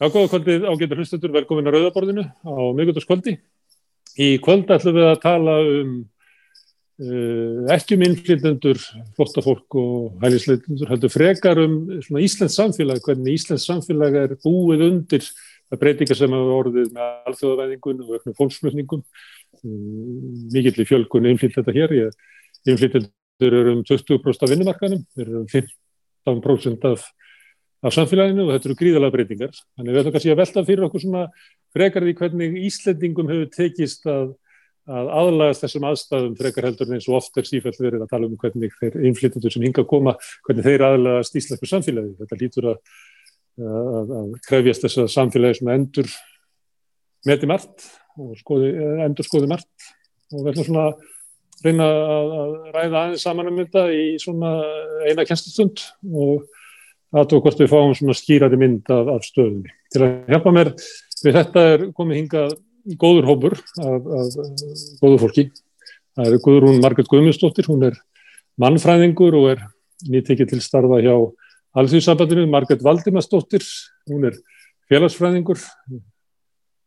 Já, góða kvöldið ágættur hlustendur, velkomin að Rauðaborðinu á miðgöldarskvöldi. Í kvöld ætlum við að tala um uh, ekki um innflytendur, flottafólk og hælisleitundur, heldur frekar um svona Íslands samfélag, hvernig Íslands samfélag er búið undir að breytinga sem hafa orðið með alþjóðavæðingun og öllum fólksmjöfningum. Um, Mikið í fjölkunni innflytenda hér, innflytendur eru um 20% af vinnumarkanum, eru um 15% af af samfélaginu og þetta eru gríðalega breytingar. Þannig við ætlum kannski að velta fyrir okkur svona frekar því hvernig Íslendingum hefur tekist að, að aðlagast þessum aðstæðum frekar heldur eins og oft er sífælt verið að tala um hvernig þeir innflytjendur sem hinga að koma, hvernig þeir aðlagast íslensku samfélagi. Þetta lítur að, að, að krefjast þess að samfélagi sem endur meti margt og skoði, endur skoði margt og við ætlum svona reyna að ræða aðeins saman um þetta í svona eina kennstustund og aðtók hvort við fáum svona skýrari mynd af, af stöðunni. Til að hjálpa mér við þetta er komið hinga góður hópur af, af góður fólki. Það er Guðrún Margret Guðmundsdóttir, hún er mannfræðingur og er nýttekið til starfa hjá Alþjóðsambandinu. Margret Valdimarsdóttir, hún er félagsfræðingur,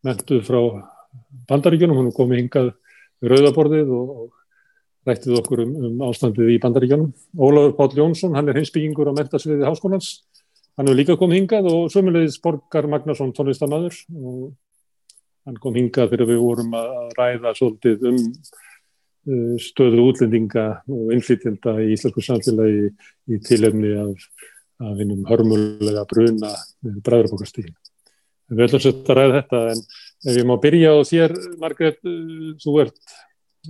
mentuð frá bandaríkjunum, hún er komið hingað rauðaborðið og rættið okkur um, um ástandið í bandaríkjónum. Ólafur Páll Jónsson, hann er hinsbyggingur á mentasviði háskólans. Hann hefur líka komið hingað og sömulegis Borgar Magnarsson tónlistamæður og hann kom hingað þegar við vorum að ræða svolítið um uh, stöðu útlendinga og innflytjenda í íslensku samfélagi í tilefni af, af einum hörmulega bruna bræðurbókastíðin. Við ætlum svolítið að ræða þetta en ef ég má byrja á þér, Margret, uh, þú ert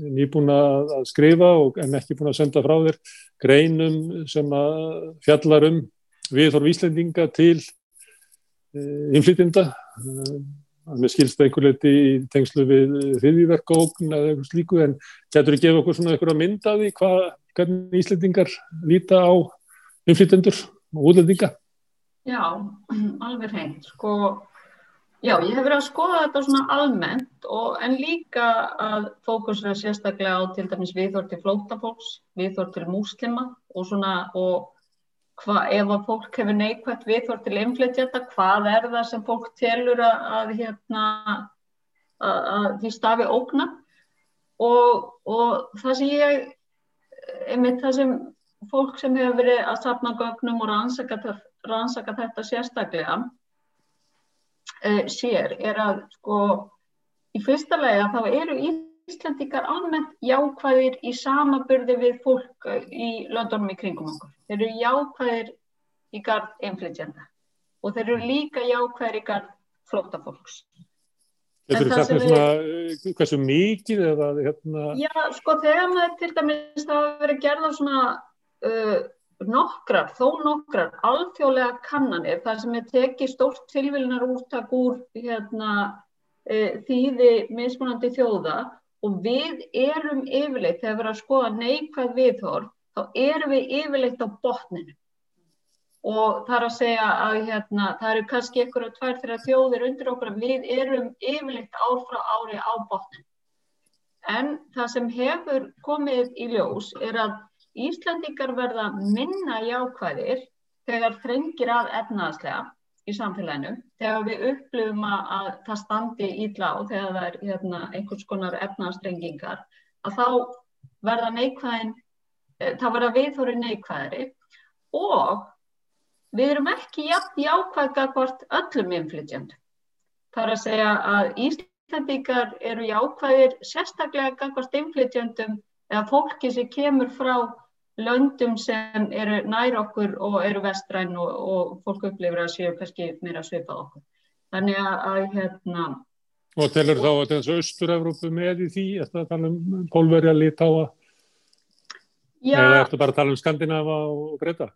nýbúin að skrifa og, en ekki búin að senda frá þér greinum sem að fjallar um viðhorf Íslendinga til uh, innflytjenda uh, með skilst einhver leiti í tengslu við hriðiverkaókn eða eitthvað slíku en getur þið gefa okkur svona eitthvað mynd af því hvað hvernig Íslendingar líta á innflytjendur og útlendinga? Já, alveg hreint sko Já, ég hef verið að skoða þetta svona almennt og, en líka að fókusra sérstaklega á til dæmis viðhort til flótafólks, viðhort til múslima og svona og hva, ef að fólk hefur neikvægt viðhort til inflytjata, hvað er það sem fólk telur að, að, hérna, að, að því stafi ógna? Og, og það sem ég, einmitt það sem fólk sem hefur verið að sapna gögnum og rannsaka, rannsaka þetta sérstaklega uh, sér er að sko í fyrsta lega þá eru Íslandikar almennt jákvæðir í samaburði við fólk uh, í löndunum í kringum okkur. Þeir eru jákvæðir í gard inflytjenda og þeir eru líka jákvæðir í gard flótafólks. Þú sagt með svona við... hversu mikið eða hérna? Já, sko þegar maður til dæmis það hafa verið gerðað svona uh, nokkrar, þó nokkrar alþjóðlega kannanir þar sem er tekið stórt tilvílunar úrtak úr hérna, e, þýði mismunandi þjóða og við erum yfirleitt, þegar við erum að skoða neikvæð viðhorf, þá erum við yfirleitt á botninu og það er að segja að hérna, það eru kannski einhverja tvær þeirra þjóðir undir okkur að við erum yfirleitt ár frá ári á botninu. En það sem hefur komið í ljós er að Íslandingar verða minna jákvæðir þegar þrengir að efnaðslega í samfélaginu, þegar við upplifum að það standi ídla og þegar það er hérna, einhvers konar efnaðsstrengingar, að þá verða neikvæðin, eh, þá verða viðhóri neikvæðri og við erum ekki jafn jákvæðga hvort öllum inflytjandi. Það er að segja að Íslandingar eru jákvæðir sérstaklega hvort inflytjandum eða fólki sem kemur frá löndum sem eru nær okkur og eru vestræn og, og fólk upplifir að séu kannski meira svipað okkur. Þannig að hérna... Og telur þá að þessu Östur-Európu með í því, eftir að tala um Pólverja, Litáa, eða eftir bara að tala um Skandinava og Breta?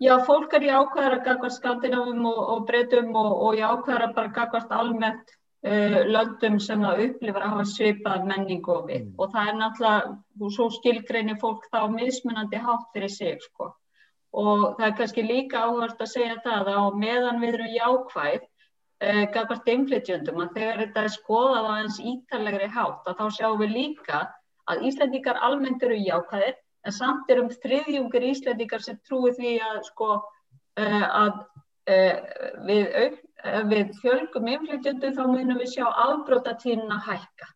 Já, fólk er í ákvæðar að gagast Skandinavum og, og Bretum og, og í ákvæðar að bara gagast almennt uh, löndum sem það upplifar að hafa svipað menningu og við mm. og það er náttúrulega, svo skilgreinir fólk þá mismunandi hátt fyrir sig sko og það er kannski líka áhört að segja það að meðan við erum jákvæð uh, gafast inflytjöndum að þegar þetta er skoðað á eins ítalegri hátt að þá sjáum við líka að Íslandíkar almennt eru jákvæðir en samt er um þriðjungur Íslandíkar sem trúi því að sko uh, að við ef við fjölgum innflytjöndu þá munum við sjá afbrótatíðin að hækka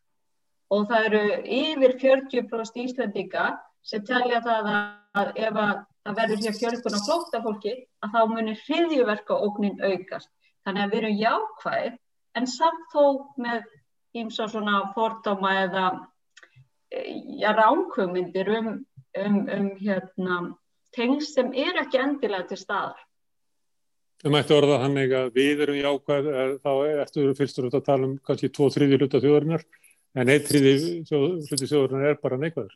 og það eru yfir 40% Íslandika sem telja það að ef að það verður hér fjölgun á flóttafólki að þá munir hriðjuverka ógnin aukast. Þannig að við erum jákvæð en samt þó með ímsa svona fordóma eða ja, ránkvömyndir um, um, um hérna, tengst sem er ekki endilega til staðar. Það mætti orða þannig að við erum jákvæð, þá ertu fyrstur að tala um kannski tvo þriðju hluta þjóðarinnar, en eitt þriðju hluti þjóðarinnar er bara neikvæður.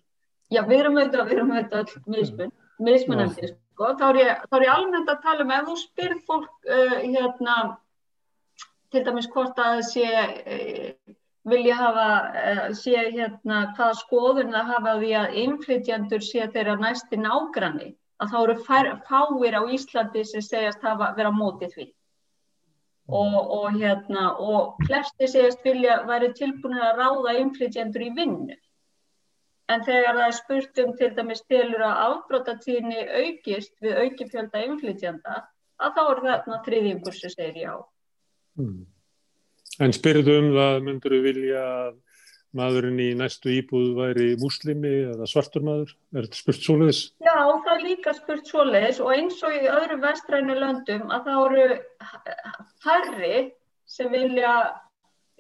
Já, við erum auðvitað, við erum auðvitað mismun, mismunandi, sko. Þá er, ég, ég almennt að tala um ef þú spyrð fólk, uh, hérna, til dæmis hvort að sé, uh, vilja hafa, uh, sé hérna hvaða skoðun það hafa því að innflytjandur sé þeirra næsti nágranni að þá eru fær, fáir á Íslandi sem segjast verið á mótið því. Og, og, hérna, og flesti segjast vilja væri tilbúinir að ráða innflytjandur í vinnu. En þegar það er spurt um til dæmis tilur að afbrotatíðinni aukist við aukifjölda innflytjanda, að þá er þarna þriðjungur sem segir já. Hmm. En spyrðu um það, myndur þú vilja að maðurinn í næstu íbúð væri muslimi eða svartur maður? Er þetta spurt svoleiðis? Já, það er líka spurt svoleiðis og eins og í öðru vestrænu löndum að það eru færri sem vilja,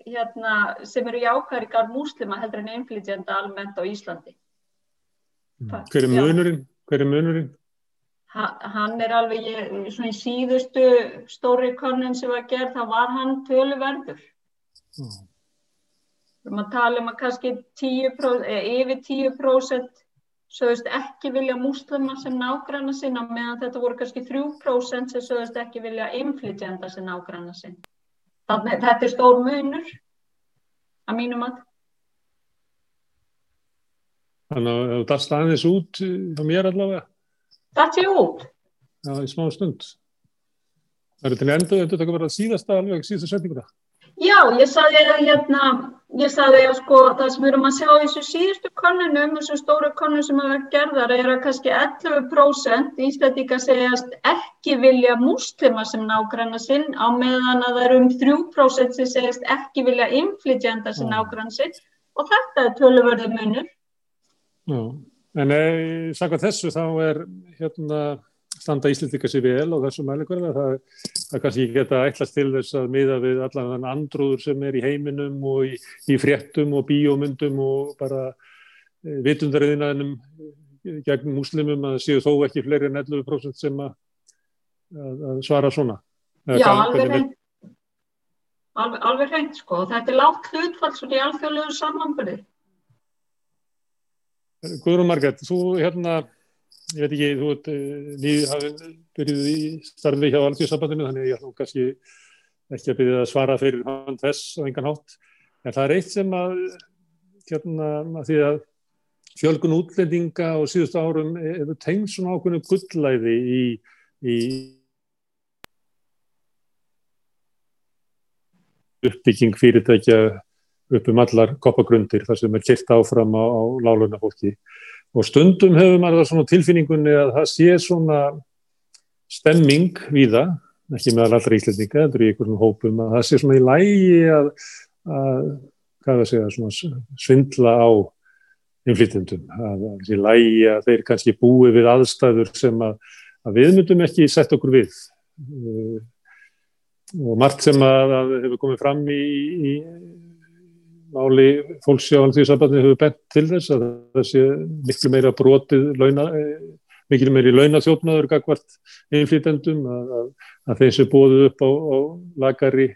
hérna, sem eru jákværingar muslima heldur en innflytjanda almennt á Íslandi. Mm. Hver er munurinn? Hver er munurinn? Ha, hann er alveg, ég, svona í síðustu stóri konin sem var gerð, þá var hann töluverður. Mm. Við erum að tala um að kannski 10%, yfir 10% sögust ekki vilja múslima sem nágranna sinna meðan þetta voru kannski 3% sem sögust ekki vilja inflytjenda sem nágranna sinna. Þannig þetta er stór munur að mínum að. Þannig að þú dast aðeins út á mér allavega? Dast ég út? Já, í smá stund. Það eru til endur, þetta er að síðasta alveg, síðasta setninguna. Já, ég saði að hérna, ég saði að sko það sem við erum að sjá í þessu síðustu konunum, þessu stóru konun sem hafa gerðar er að kannski 11% íslendinga segjast ekki vilja muslima sem nágranna sinn á meðan að það eru um 3% sem segjast ekki vilja inflytjenda sem nágranna sinn. Og þetta er töluvörðu munur. Já, en eða saka þessu þá er hérna standa Íslandika sér vel á þessum mælikverða. Það, það kannski geta ætlast til þess að miða við allan þann andrúður sem er í heiminum og í, í fréttum og bíómyndum og bara e, vitundariðinaðinum gegn muslimum að séu þó ekki fleiri en 11% sem að, að, að svara svona. Já, alveg reynd. Alveg, alveg reynd sko. Þetta er lágt hlutfall svona í alþjóðlegu samanbyrði. Guðrún Margret, þú hérna ég veit ekki, þú veit, eh, við hafum byrjuð í starfi hjá Alþjóðsambandinu þannig að ég ætlum kannski ekki að byrja að svara fyrir hann þess á engan hátt, en það er eitt sem að hérna, að því að fjölgun útlendinga og síðustu árum hefur tengd svona ákveðinu gullæði í, í uppbygging fyrirtækja upp um allar koppagrundir þar sem er kert áfram á, á láluna fólki og stundum hefur maður það svona tilfinningunni að það sé svona stemming við það, ekki með allra íslendinga, þetta er í einhverjum hópum að það sé svona í lægi að, að hvað það segja, svona svindla á innflytjendum, að það sé í lægi að þeir kannski búi við aðstæður sem að, að við myndum ekki setja okkur við. Og margt sem að, að hefur komið fram í, í máli fólksjáðan því sambandið hefur bent til þess að það sé miklu meira brotið launa, eh, miklu meiri launaþjófnaður gagvart einflýtendum að, að, að þeim sem bóðu upp á, á lagari,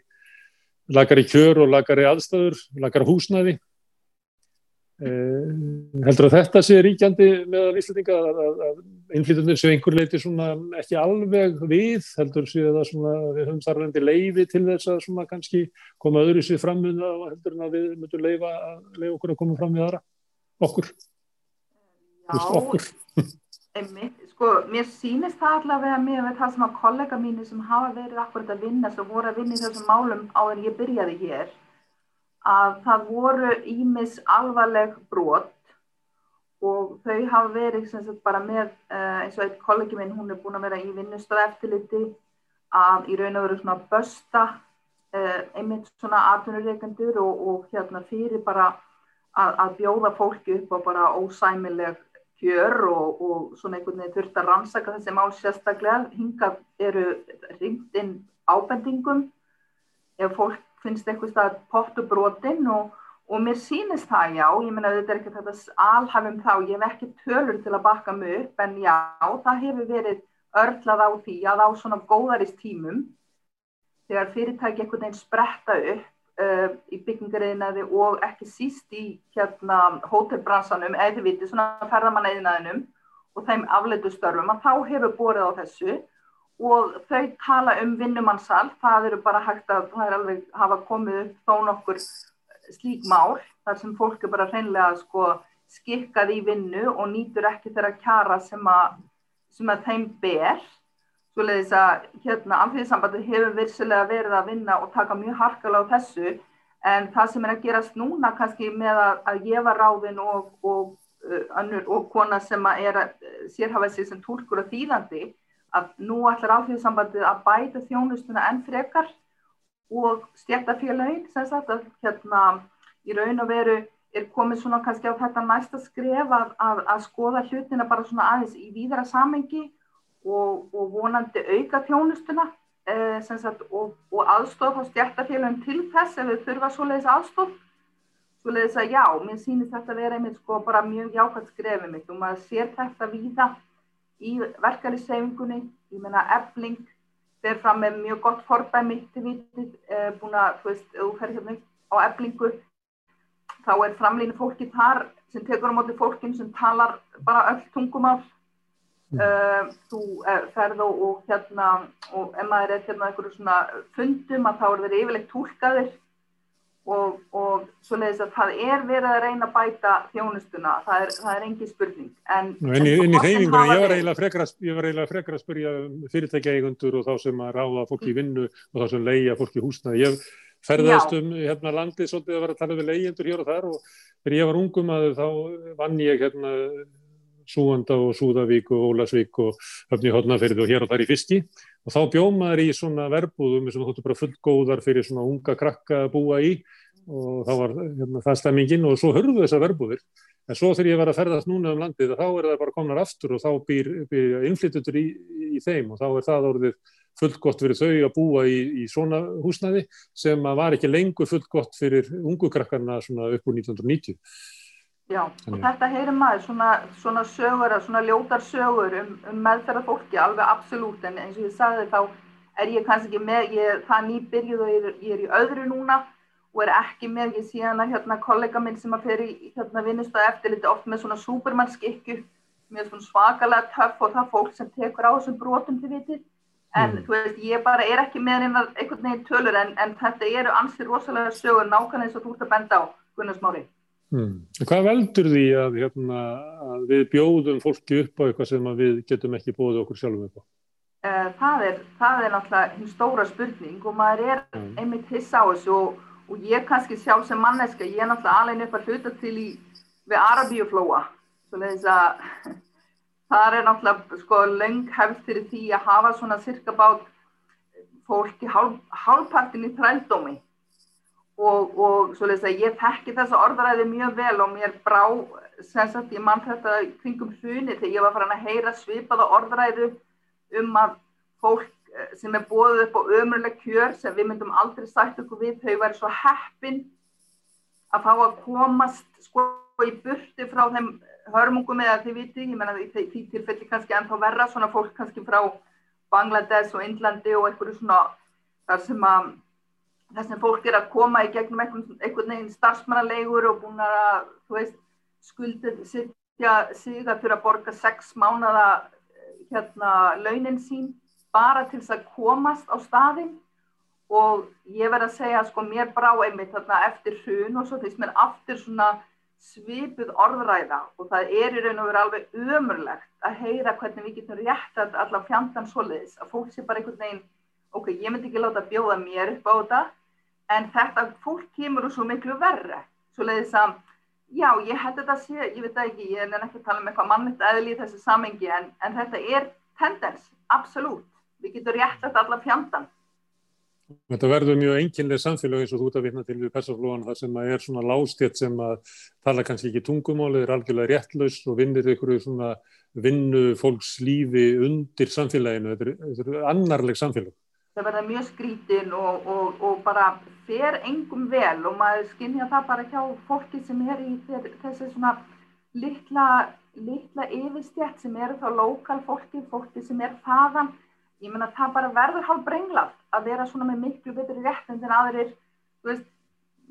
lagari kjör og lagari aðstæður, lagari húsnæði Eh, heldur að þetta sé ríkjandi meðal Íslandinga að, að, að innflytjandinn séu einhver leiti svona ekki alveg við, heldur séu það svona við höfum þarfandi leiði til þess að svona kannski koma öðru sér fram við það og heldur að við leifa, leifa okkur að koma fram við aðra, okkur. Já, okkur. einmitt, sko, mér sýnist það allavega með það sem að kollega mínu sem hafa verið akkurat að vinna sem voru að vinna í þessum málum á en ég byrjaði hér að það voru ímis alvarleg brot og þau hafa verið sagt, bara með, uh, eins og eitt kollegi minn, hún er búin að vera í vinnustöða eftirliti að í raun og veru svona bösta uh, einmitt svona atvinnureikendur og, og hérna fyrir bara að, að bjóða fólki upp á bara ósæmileg kjör og, og svona einhvern veginn þurft að rannsaka þessi mál sérstaklega. Hingað eru ringt inn ábendingum ef fólk finnst eitthvað stað pottu brotinn og, og mér sýnist það já, ég menna þetta er ekki þetta alhafum þá, ég hef ekki tölur til að bakka mig upp en já, það hefur verið örlað á því að á svona góðarist tímum þegar fyrirtæki einhvern veginn spretta upp uh, í byggingariðinaði og ekki síst í hérna hótelbransanum eða þið viti svona ferðamannaðinaðinum og þeim afleitu störfum að þá hefur borðið á þessu og þau tala um vinnumannsal, það eru bara hægt að það er alveg hafa komið upp þó nokkur slík mál þar sem fólk er bara hreinlega sko skikkað í vinnu og nýtur ekki þeirra kjara sem að, sem að þeim ber. Svo leiðis að hérna alþjóðsambandi hefur virsulega verið að vinna og taka mjög harkala á þessu. En það sem er að gerast núna kannski með að, að gefa ráðin og, og, uh, önnur, og kona sem að er að sérhafa sig sem tólkur og þýðandi að nú ætlar alþjóðsambandið að bæta þjónustuna enn frekar og stjættafélagin sem sagt að hérna í raun og veru er komið svona kannski á þetta næsta skref að, að, að skoða hlutina bara svona aðeins í víðara samengi og, og vonandi auka þjónustuna eh, sagt, og, og aðstof á stjættafélagin til þess ef við þurfa svoleiðis aðstof svoleiðis að já, mér sýnir þetta að vera einmitt sko bara mjög jákvæmt skrefið mitt og maður sér þetta víða í verkefliðssefingunni, ég menna ebling fer fram með mjög gott forbæmi til vitið, eh, búin að þú veist, þú fer hérna á eblingu þá er framlýni fólki þar sem tekur á móti fólkin sem talar bara öll tungumál. Uh, þú uh, ferð og, og hérna og ef maður er hérna eitthvað svona fundum að þá er þeir yfirleitt tólkaðir og, og svo leiðis að það er verið að reyna að bæta þjónustuna, það er, það er engi spurning. En, en í, í reyningunni, ég var eiginlega frekar að spyrja fyrirtækja eigundur og þá sem að ráða fólki í vinnu og þá sem leia fólki í húsnaði. Ég ferðast um hérna landið svolítið að vera að tala við leiendur hér og þar og þegar ég var ungum að þá vann ég hérna Súanda og Súðavík og Ólasvík og höfni hodnaferði og hér og þar í fiski. Og þá bjómaður í svona verbúðum sem þóttu bara fullgóðar fyrir svona unga krakka að búa í. Og þá var hérna, það stemmingin og svo hörðu þessa verbúðir en svo þegar ég var að ferðast núna um landið þá er það bara komnar aftur og þá býr, býr innflyttutur í, í þeim. Og þá er það orðið fullgott fyrir þau að búa í, í svona húsnaði sem var ekki lengur fullgott fyrir ungu krakkarna upp úr 1990 Já, og þetta heyrir maður svona, svona sögur, svona ljótar sögur um, um meðferða fólki, alveg absolutt, en eins og ég sagði þá er ég kannski ekki með, ég, það nýbyrjuð og ég er, ég er í öðru núna og er ekki með, ég sé hana hérna kollega minn sem að í hérna vinnustöðu eftir liti oft með svona supermannskikku, með svona svakalega töff og það fólk sem tekur á þessum brotum til vitið, en mm. þú veist, ég bara er ekki með einhvern veginn tölur, en, en þetta eru ansið rosalega sögur nákvæmlega eins og þú ert að benda á, Gunnar Hmm. Hvað veldur því að, hérna, að við bjóðum fólki upp á eitthvað sem við getum ekki bóðið okkur sjálfum upp á? Uh, það, er, það er náttúrulega hinn stóra spurning og maður er mm. einmitt hiss á þessu og, og ég kannski sjálf sem manneska, ég er náttúrulega alveg upp að hluta til í við Arabíuflóa, það er náttúrulega sko löng hefð fyrir því að hafa svona cirka bát fólki hálf, hálfpartin í þrældómi og, og svo leiðis að ég þekki þessa orðræði mjög vel og mér brá sem sagt ég mann þetta kringum hruni þegar ég var farin að heyra svipaða orðræðu um að fólk eh, sem er bóðið upp á ömurlega kjör sem við myndum aldrei sagt okkur við þau væri svo heppin að fá að komast sko í burti frá þeim hörmungum eða þið viti, ég menna því, því tilfelli kannski ennþá verra svona fólk kannski frá Bangladesh og Indlandi og einhverju svona þar sem að þess að fólk er að koma í gegnum einhvern veginn starfsmannalegur og búin að, þú veist, skuldið sitja sig að fyrir að borga sex mánada hérna launin sín bara til þess að komast á staðin og ég verð að segja sko mér brá einmitt þarna eftir hrun og svo þess mér aftur svona svipuð orðræða. Og það er í raun og verið alveg umurlegt að heyra hvernig við getum rétt að allar fjandan soliðis að fólk sé bara einhvern veginn ok, ég myndi ekki láta bjóða mér upp á þetta en þetta fólk kemur úr svo miklu verre svo leiðis að, já, ég held þetta að sé, ég veit ekki, ég er ekki að tala um eitthvað mannlegt eðli í þessu samengi en, en þetta er tendens, absolutt við getum rétt þetta allar fjandan Þetta verður mjög enginlega samfélag eins og þú ert að vinna til við persaflóðan þar sem er svona lástjett sem að tala kannski ekki tungumálið, er algjörlega réttlaus og vinnir ykkur svona vinnu fólks lífi undir samfélaginu. Þetta er, þetta er annarleg samfélag. Það verður mjög skrítin og, og, og bara fer engum vel og maður skinnja það bara hjá fólki sem er í þessi svona litla, litla yfirstjætt sem eru þá lokal fólki, fólki sem er þaðan. Ég menna það bara verður hálf brenglað að vera svona með miklu betri rétt en aðrir, þú veist,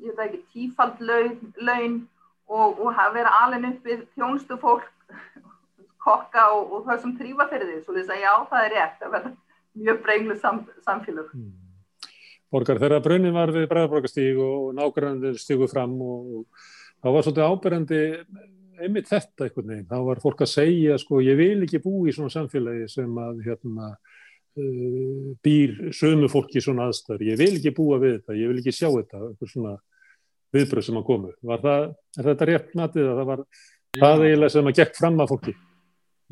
ég veit ekki, tífald laun, laun og, og að vera alveg uppið þjónstu fólk, kokka og, það sem trýfa fyrir því, svo þess að já, það er rétt, það verður mjög brenglu sam, samfélag. Hmm. Borgar, þegar brunnin var við bregðarborgastíg og nákvæmlega stígu fram og þá var svolítið áberandi einmitt þetta einhvern veginn, þá var fólk að segja sko, ég vil ekki bú í svona samfélagi sem að hérna uh, býr sömu fólki í svona aðstæður. Ég vil ekki búa við þetta, ég vil ekki sjá þetta, eitthvað svona viðbröð sem að komu. Var það, er þetta rétt matið að það var Já. það eiginlega sem að gekk fram að fólki?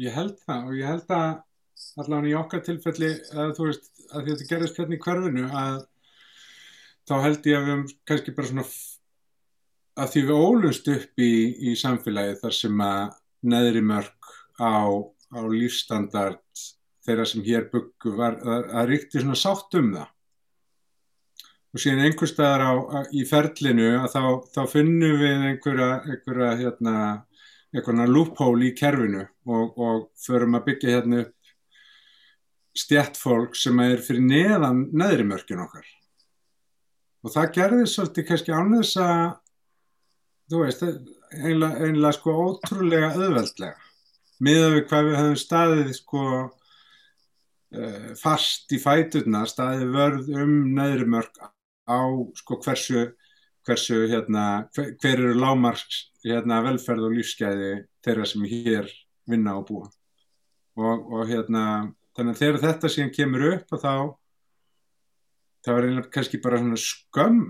Ég held það og ég held að allavega í okkar tilfelli að þú veist að þetta gerist hérna í hverfinu að þá held ég að við hefum kannski bara svona að því við ólust upp í, í samfélagi þar sem að neðri mörg á, á lífstandard þeirra sem hér byggu var að, að ríkti svona sátt um það. Og síðan einhver staðar á, á, í ferlinu að þá, þá finnum við einhverja, einhverja hérna, loophole í kerfinu og, og förum að byggja hérna upp stjættfólk sem er fyrir neðan neðri mörkin okkar. Og það gerði svolítið kannski ánvegs að þú veist, einlega, einlega sko ótrúlega öðveldlega miða við hvað við höfum staðið sko uh, fast í fæturna staði vörð um neðri mörg á sko hversu, hversu hérna, hver, hver eru lámarks hérna, velferð og lífsgæði þeirra sem hér vinna og búa. Og, og hérna þannig að þegar þetta síðan kemur upp þá það var einlega kannski bara svona skömm.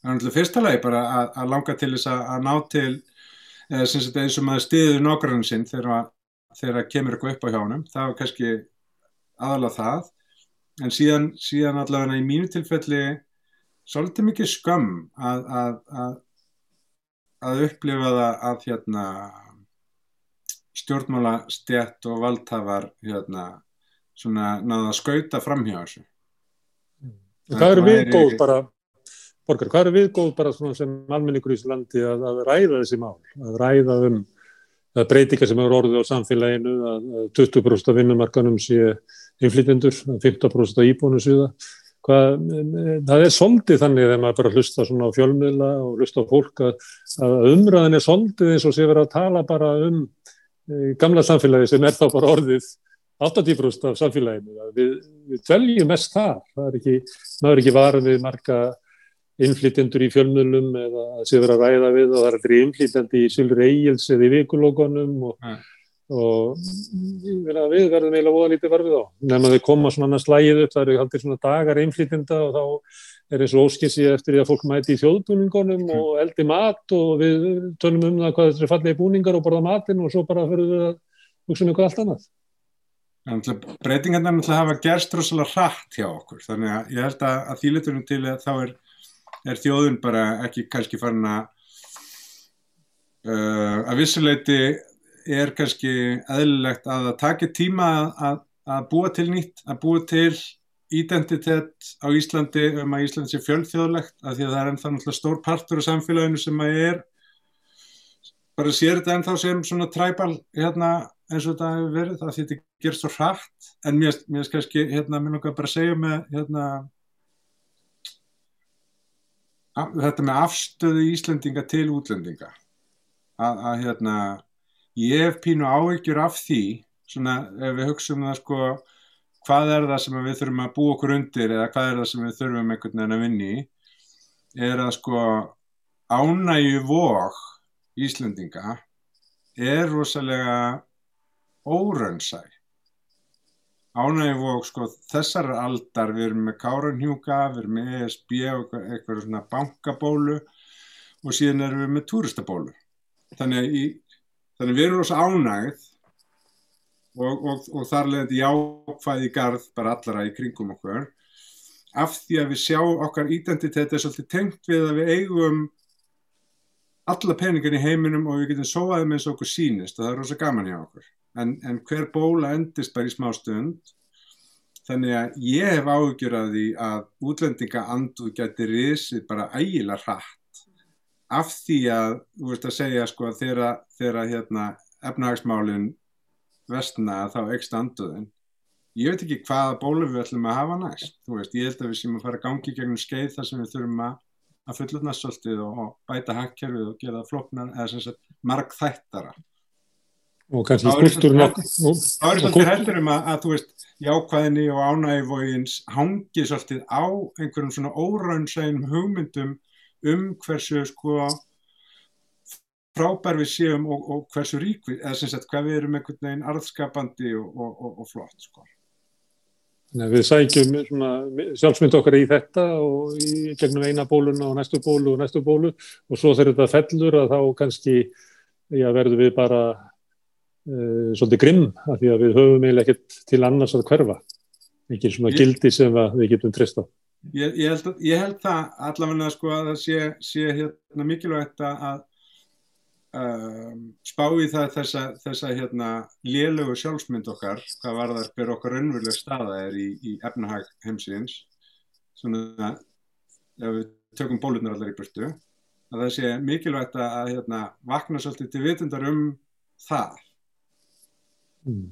Er náttúrulega fyrsta lagi bara að, að langa til þess að, að ná til eða eins og maður stiður nokkrann sinn þegar kemur eitthvað upp á hjánum það var kannski aðalega það. En síðan, síðan allavega í mínu tilfelli svolítið mikið að, að, að, að upplifa það að hérna, stjórnmála stjætt og valdhafar hérna, svona náða að skauta fram hjá þessu. Hvað eru viðgóð bara, Borgar, hvað eru viðgóð bara sem almenningur í Íslandi að ræða þessi mál, að ræða um breytingar sem eru orðið á samfélaginu, að 20% af vinnumarkanum sé innflytjendur, 15% af íbúinu sviða. Hvað, það er soldið þannig þegar maður bara hlusta svona á fjölmiðla og hlusta á fólk að, að umræðin er soldið eins og sé verið að tala bara um gamla samfélagi sem er þá bara orðið 80% af samfélaginu. Við, við tveljum mest þar. Það er ekki, maður er ekki varð við marga innflytjendur í fjölmiðlum eða sé verið að ræða við og það er eitthvað innflytjandi í Sylur Egil's eða í vikulókonum og mm og við verðum eiginlega voða lítið varfið á nefnum að þau koma svona annars lægið upp það eru haldir svona dagar einflýtinda og þá er eins og óskissið eftir því að fólk mæti í þjóðbúningunum mm. og eldi mat og við tölum um það hvað þetta er fallið í búningar og borða matin og svo bara fyrir við að hugsa um eitthvað allt annað Breytingarna náttúrulega hafa gerst rosalega hratt hjá okkur þannig að ég held að, að þýletunum til að þá er, er þjóðun bara ekki kannski farin að uh, að vissuleiti er kannski eðlilegt að það takir tíma að, að búa til nýtt, að búa til identitet á Íslandi um að Íslandi sé fjölþjóðlegt af því að það er ennþá náttúrulega stór partur á samfélaginu sem að er bara sér þetta ennþá sem svona træbal hérna eins og þetta hefur verið það því þetta ger svo hrætt en mér er kannski hérna mér nokkað bara að segja með hérna þetta með afstöðu Íslandinga til útlendinga. Að, að hérna ég hef pínu áhyggjur af því svona ef við hugsaum það sko hvað er það sem við þurfum að búa okkur undir eða hvað er það sem við þurfum einhvern veginn að vinni er að sko ánægju vok Íslendinga er rosalega óraunsæ. Ánægju vok sko þessar aldar við erum með Káranhjúka við erum með ESB og eitthvað svona bankabólu og síðan erum við með túristabólu. Þannig í þannig við erum rosa ánægð og, og, og þar leðandi jákvæði garð bara allara í kringum okkur. Af því að við sjá okkar identitet er svolítið tengt við að við eigum alla peningar í heiminum og við getum sóaðum eins og okkur sínist og það er rosa gaman hjá okkur. En, en hver bóla endist bara í smá stund? Þannig að ég hef áhugjur að því að útlendinga andu getur risið bara ægilega hratt. Af því að, þú veist að segja sko þeirra hérna efnahagsmálinn vestna þá ekst anduðin ég veit ekki hvaða bólu við ætlum að hafa næst. Þú veist, ég held að við séum að fara að gangi gegnum skeið þar sem við þurfum að að fullurna svolítið og bæta hakkjörfið og gera floknar eða sem sagt marg þættara og kannski skúltur þá er svolítið heldur um að, að þú veist jákvæðinni og ánægivógins hangi svolítið á einhverjum svona óraunsægum hugmyndum um hversu sko frábær við séum og, og hversu rík við, eða sem sagt hvað við erum einhvern veginn arðskapandi og, og, og flott sko Við sækjum sjálfsmynd okkar í þetta og í gegnum eina bóluna og næstu bólu og næstu bólu og svo þegar þetta fellur að þá kannski já, verður við bara uh, svolítið grimm af því að við höfum eiginlega ekkert til annars að hverfa. Ekki svona ég, gildi sem við getum trist á. Ég, ég, held, ég held það allavega sko að það sé, sé hérna mikilvægt að Um, spá í það þessa, þessa hérna, lélögu sjálfsmynd okkar hvað var þar fyrir okkar önveruleg staða er í, í efnahag heimsins svona ef við tökum bólunar allar í burtu að það sé mikilvægt að hérna, vakna svolítið til vitundar um það mm.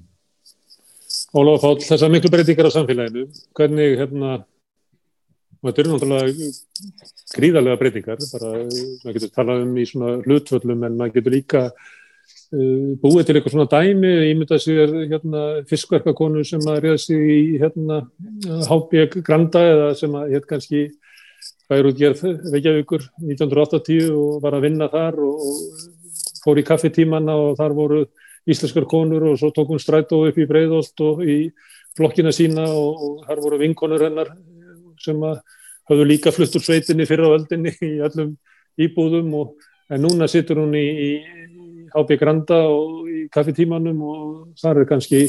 Óláf Fál, þessar miklu breytingar á samfélaginu hvernig hérna og þetta eru náttúrulega gríðarlega breytingar, bara maður getur talað um í svona hlutvöllum en maður getur líka uh, búið til eitthvað svona dæmi, ímyndað sér hérna, fiskverkakonu sem að reyða sig í hérna Hábjörg Granda eða sem að hér kannski fær út gerð Reykjavíkur 1980 og var að vinna þar og, fór í kaffetímanna og þar voru íslenskar konur og svo tók hún strætó upp í Breiðolt og í flokkina sína og, og þar voru vinkonur hennar sem hafðu líka flutt úr sveitinni fyrir á öldinni í öllum íbúðum og en núna situr hún í, í HB Granda og í kaffetímanum og þar er kannski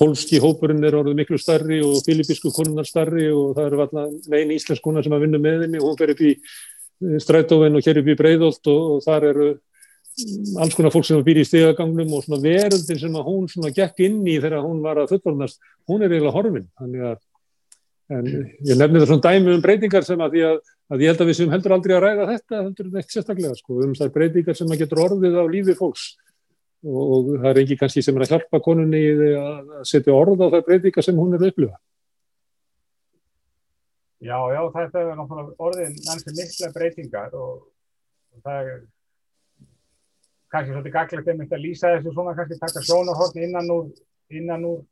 pólski hópurinn er orðið miklu starri og filipísku konunar starri og það eru alltaf megin íslensk konar sem að vinna með henni. Og hún fer upp í eh, strætófinn og hér upp í Breiðolt og, og þar eru alls konar fólk sem býr í stegagangnum og svona verðin sem að hún svona gekk inn í þegar hún var að fullornast, hún er eiginlega horfin, þannig að En ég nefni það svona dæmi um breytingar sem að, að, að ég held að við sem heldur aldrei að ræða þetta, heldur neitt sérstaklega, sko, um þær breytingar sem að getur orðið á lífi fólks. Og, og það er ekki kannski sem er að hjálpa konunni að setja orð á þær breytingar sem hún er að upplifa. Já, já, þetta er náttúrulega orðin næstu mikla breytingar og, og það er kannski svolítið gaglegt einmitt að lýsa þessu svona, kannski taka sjónarhorn innan úr, innan úr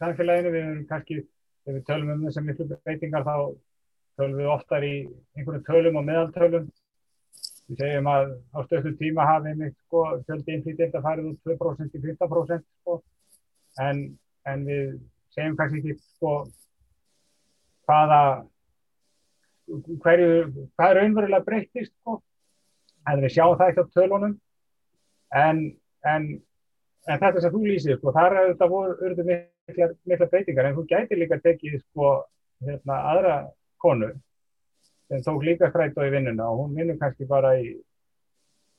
samfélaginu, við erum kannski þegar við tölum um þessar miklu breytingar þá tölum við oftar í einhvern tölum og meðaltölum við segjum að á stöðlu tíma hafi einmitt sko, fjöldi innflýtjenda farið úr 2% í 15% sko. en, en við segjum kannski ekki sko, hvaða hverju, hvað er raunverulega breytist sko. en við sjáum það ekki á tölunum en, en, en þetta sem þú lýsir sko, þar er þetta voruð mikla, mikla breytingar. En þú gæti líka tekið sko hérna, aðra konu sem tók líka strætó í vinnuna og hún vinnur kannski bara í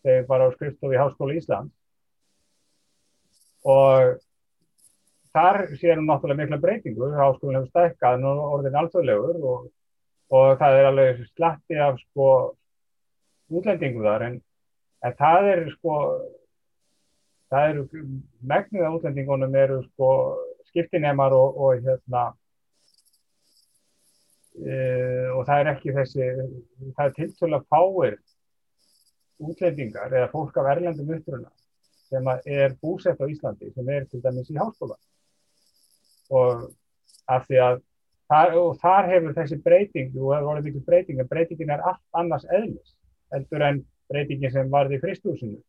þegar bara á skrifstofi Háskóli Ísland og þar séum við náttúrulega mikla breytingu. Háskólinn hefur stækkað og orðin alþjóðlegur og, og það er alveg slatti af sko útlendingum þar. En, en það er sko það eru megnið af útlendingunum eru sko skiptinemar og, og hérna e, og það er ekki þessi það er tiltvölu fáir útlendingar eða fólk af erlendum uppruna sem er búsett á Íslandi sem er til dæmis í háskóla. Og af því að þar, og þar hefur þessi breyting og það voru mikil breyting en breytingin er allt annars eðlis heldur en breytingin sem varði í fristúsinu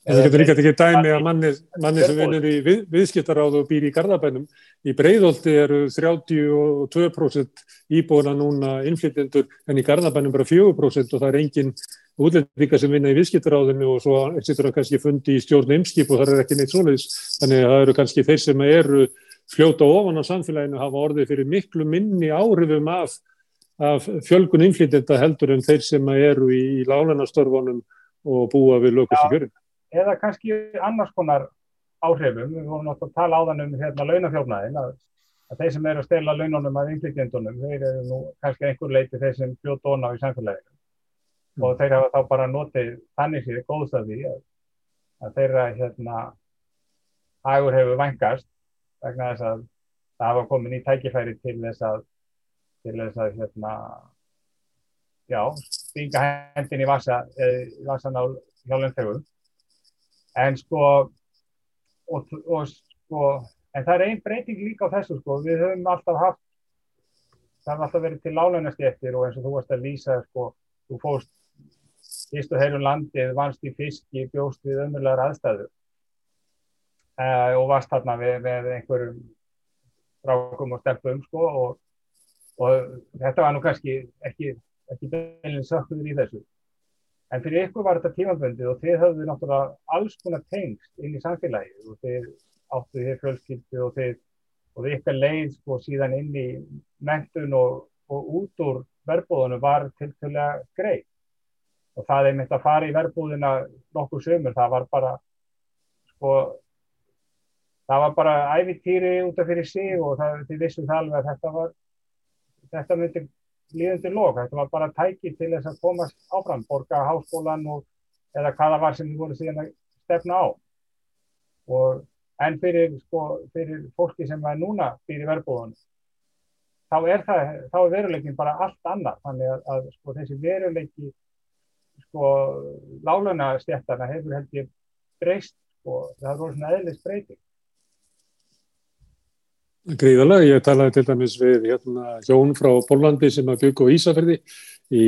Það getur líka ekki dæmi að manni, manni sem vinnur í við, viðskiptaráðu og býr í Garðabænum. Í Breiðolti eru 32% íbúina núna innflytjendur en í Garðabænum bara 4% og það er engin útlendinga sem vinna í viðskiptaráðinu og svo sittur það kannski fundi í stjórn eimskip og það er ekki neitt svoleiðis. Þannig að það eru kannski þeir sem eru fljóta ofan á samfélaginu hafa orðið fyrir miklu minni áhrifum af af fjölgun innflytjenda heldur en þeir sem eru í, í lálunastörfunum og búa við lögast í kjörin. Eða kannski annars konar áhrifum, við vorum náttúrulega að tala á þann um hérna launafjórnaðin, að, að þeir sem eru að stela laununum af innflytjendunum, þeir eru nú kannski einhver leiti þeir sem bjóð dóna á í samfélaginu. Mm. og þeir hafa þá bara notið þannig sér góðstæði að, að þeirra hérna hagur hefur vangast vegna þess að það hafa komin í tækifæri til þess að til þess að hérna já, stinga hendin í vasa vasan á hjálpnþegum en sko og, og sko en það er einn breyting líka á þessu sko við höfum alltaf haft það hefur alltaf verið til lálunastjættir og eins og þú varst að lýsa sko þú fóst og heilum landið, vannst í fiski bjóst við ömurlegar aðstæðu uh, og varst þarna við, við einhverjum rákum og stelpum sko og, og þetta var nú kannski ekki, ekki beilin sökkur í þessu. En fyrir ykkur var þetta tímaböndið og þið höfðu náttúrulega alls konar tengst inn í samfélagi og þið áttu þér fjölskyldu og þið og þið ykkar leið sko síðan inn í mentun og, og út úr verbúðunum var til að greið. Og það er myndið að fara í verbúðina nokkur sömur, það var bara sko það var bara æfitýri út af fyrir sig og það, þið vissum það alveg að þetta var þetta myndi líðandi lók, þetta var bara tæki til þess að komast áfram, borga háskólan og eða hvaða var sem við vorum síðan að stefna á. Og en fyrir, sko, fyrir fólki sem var núna fyrir verbúðun þá er það, þá er veruleikin bara allt annað, þannig að, að sko, þessi veruleiki sko láluna stjættarna hefur held ég breyst og sko, það er svona eðlist breyting Gríðalega, ég talaði til dæmis við hérna, hjón frá Pólandi sem að byggja á Ísafjörði í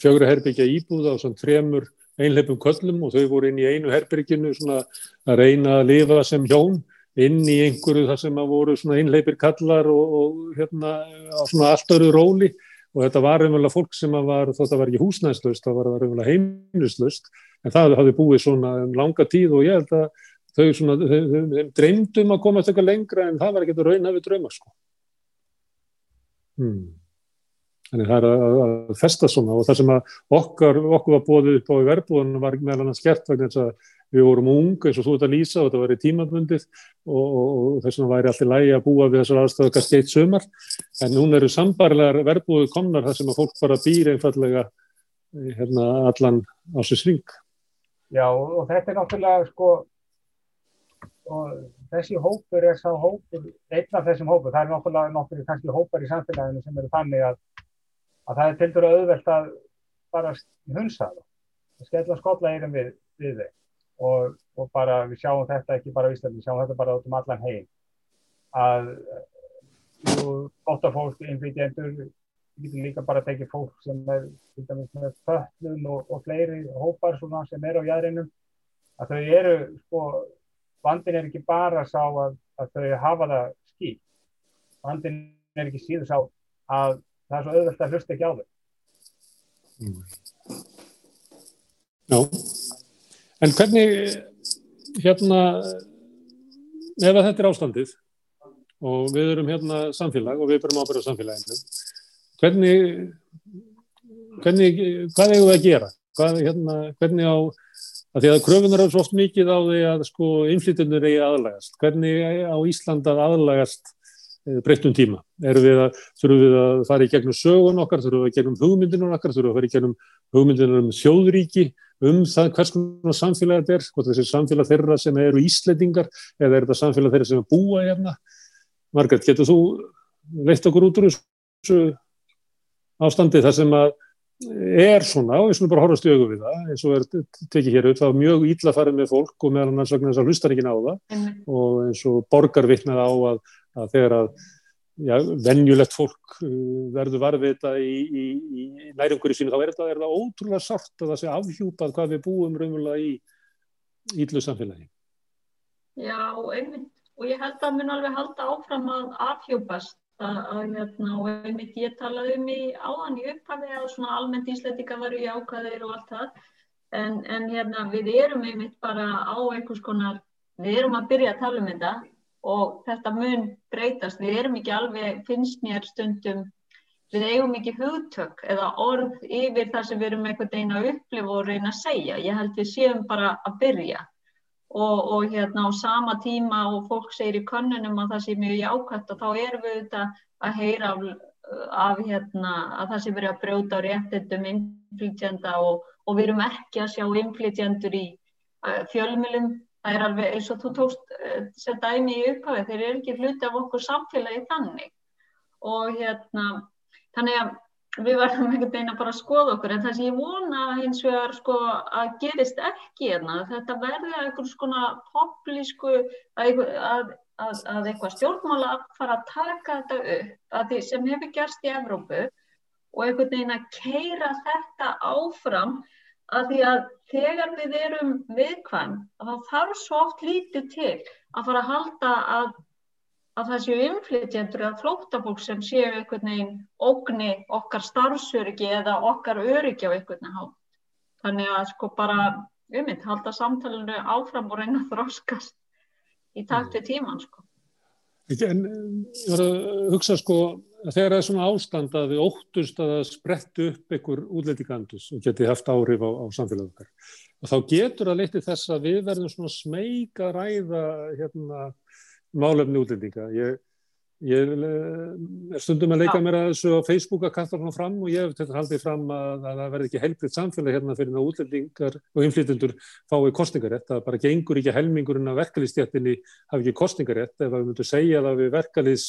fjögra herbyggja íbúða og svona tremur einleipum köllum og þau voru inn í einu herbygginu svona að reyna að lifa sem hjón inn í einhverju þar sem að voru svona einleipir kallar og, og hérna á svona allt öru róli. Og þetta var raunverulega fólk sem var, þótt að var ekki húsnæðslust, það var raunverulega heimluslust en það hafði búið svona um langa tíð og ég held að þau svona, þeim dreymdum að komast eitthvað lengra en það var ekki að rauna við drauma sko. Hmm. Þannig það er að, að festa svona og það sem okkar, okkur var bóðið upp á í verbúðunum var meðal annars gert vegna þess að við vorum ung eins og þú ert að lýsa og þetta var í tímabundið og, og, og þess vegna væri alltaf lægi að búa við þessar aðstöðu kannski eitt sömar en núna eru sambarlegar verbúðu komnar þar sem að fólk bara býr einfallega hérna allan á sér sving. Já og þetta er náttúrulega sko og þessi hópur er sá hópur, einn af þessum hópur, það er náttúrulega nokkur kannski hópar í samfélaginu sem eru þannig að, að það er til dæru auðvelt að bara hunsa það, að skella skotla eirum við, við þeim og, og bara við sjáum þetta ekki bara í Íslandi, við sjáum þetta bara út um allan heim. Að þú gott af fólk innflytjendur við getum líka bara að tekja fólk sem er föllun og, og fleiri hópar sem er á jæðrinum að þau eru sko vandin er ekki bara sá að, að þau hafa það skýt vandin er ekki síður sá að það er svo auðvöld að hlusta ekki á þau. Mm. Já. En hvernig hérna ef þetta er ástandið og við erum hérna samfélag og við erum ábyrðað samfélaginu hvernig hvernig, hvað eigum við að gera? Hvað, hérna, hvernig á að því að kröfunar er svo oft mikið á því að sko innflytjunur eigi aðlægast. Hvernig á Ísland að aðlægast eh, breyttum tíma? Við að, þurfum við að fara í gegnum sögun okkar, þurfum við að gegnum hugmyndinum okkar, þurfum við að fara í gegnum hugmyndinum um sjóðríki, um það hvers konar samfélag þetta er, hvort þessi samfélag þeirra sem eru íslendingar eða er þetta samfélag þeirra sem er búa hérna. Margret, getur þú leitt okkur út úr þessu ástandi þar sem að er svona og við svona bara horfast í augu við það eins og er tekið hér upp, það er mjög ílla farið með fólk og meðal annars vegna þess að hlustar ekki það mm. og eins og borgar vittnað á að, að þegar að já, venjulegt fólk uh, verður varfita í, í, í nærumhverju sínu, þá er það, er ótrúlega sátt að það sé afhjúpað hvað við búum raunverulega í íllu samfélagi. Já, einmitt og ég held að mun alveg halda áfram að afhjúpast að hérna og einmitt ég talaði um í áðan í upphafi að svona almennt íslætika varu í ákvæðir og allt það. En, en hérna við erum einmitt bara á einhvers konar, við erum að byrja að tala um þetta og þetta mun breytast, við erum ekki alveg, finnst mér stundum við eigum ekki hugtök eða orð yfir það sem við erum einhvern veginn að upplifa og reyna að segja. Ég held við séum bara að byrja og, og hérna á sama tíma og fólk segir í könnunum að það sé mjög jákvæmt og þá erum við þetta að heyra af, af hérna að það sé verið að brjóta á réttindum innflytjanda og, og við erum ekki að sjá innflytjandur í uh, fjölmjölum. Það er alveg eins og þú tókst uh, sem dæmi í upphafi, þeir eru ekki hluti af okkur samfélagi þannig og hérna Þannig að við verðum einhvern veginn að bara skoða okkur en það sem ég vona hins vegar sko að gerist ekki hérna, þetta verði eitthvað svona poplísku að, að, að, að eitthvað stjórnmála fara að taka þetta upp að því sem hefur gerst í Evrópu og einhvern veginn að keira þetta áfram að því að þegar við erum viðkvæm þá þarf svo oft lítið til að fara að halda að að það séu inflytjendur eða flóttafólk sem séu einhvern veginn ógni okkar starfsöryggi eða okkar öryggi á einhvern veginn hátt. Þannig að sko bara, mynd, halda samtalenu áfram og reyna að þróskast í takt við tíman sko. En ég var að hugsa sko, þegar það er svona ástand að við óttust að það sprettu upp einhver útlætikandus og geti haft áhrif á, á samfélag okkar. Og þá getur það litið þess að við verðum svona smeg að ræða hérna málefni útlendinga. Ég, ég eh, er stundum að leika ja. mér að þessu á Facebook að kasta svona fram og ég hef þetta haldið fram að, að það verði ekki helbriðt samfélag hérna fyrir að útlendingar og inflytundur fái kostningarétt. Það bara gengur ekki helmingurinn af verkalýstjættinni hafi ekki kostningarétt. Ef við myndum segja það við verkalýs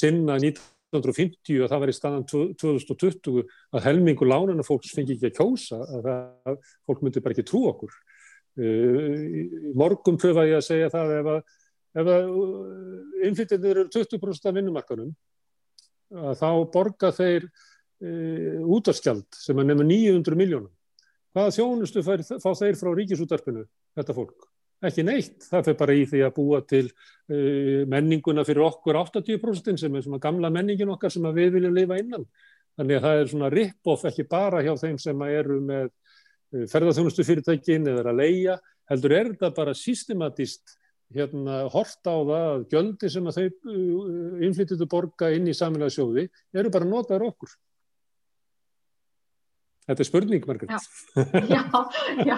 sinna 1950 og það var í staðan 2020 að helmingur lánana fólks fengi ekki að kjósa, að, að fólk myndi bara ekki trú okkur. Uh, í morgun pröfa ég að segja það ef að ef innflytjandir eru 20% af vinnumarkanum þá borga þeir e, útvarskjald sem er nefnir 900 miljónum. Hvaða þjónustu fær, fá þeir frá ríkisútvarpinu, þetta fólk? Ekki neitt, það fyrir bara í því að búa til e, menninguna fyrir okkur 80% sem er svona gamla menningin okkar sem við viljum lifa innan. Þannig að það er svona rip-off ekki bara hjá þeim sem eru með ferðarþjónustu fyrirtækin eða er að leia, heldur er þetta bara systematist hérna hort á það að gjöldi sem að þau uh, innflytjuðu borga inn í saminlega sjóði eru bara notaður okkur. Þetta er spurning, Margrit. Já, já, já,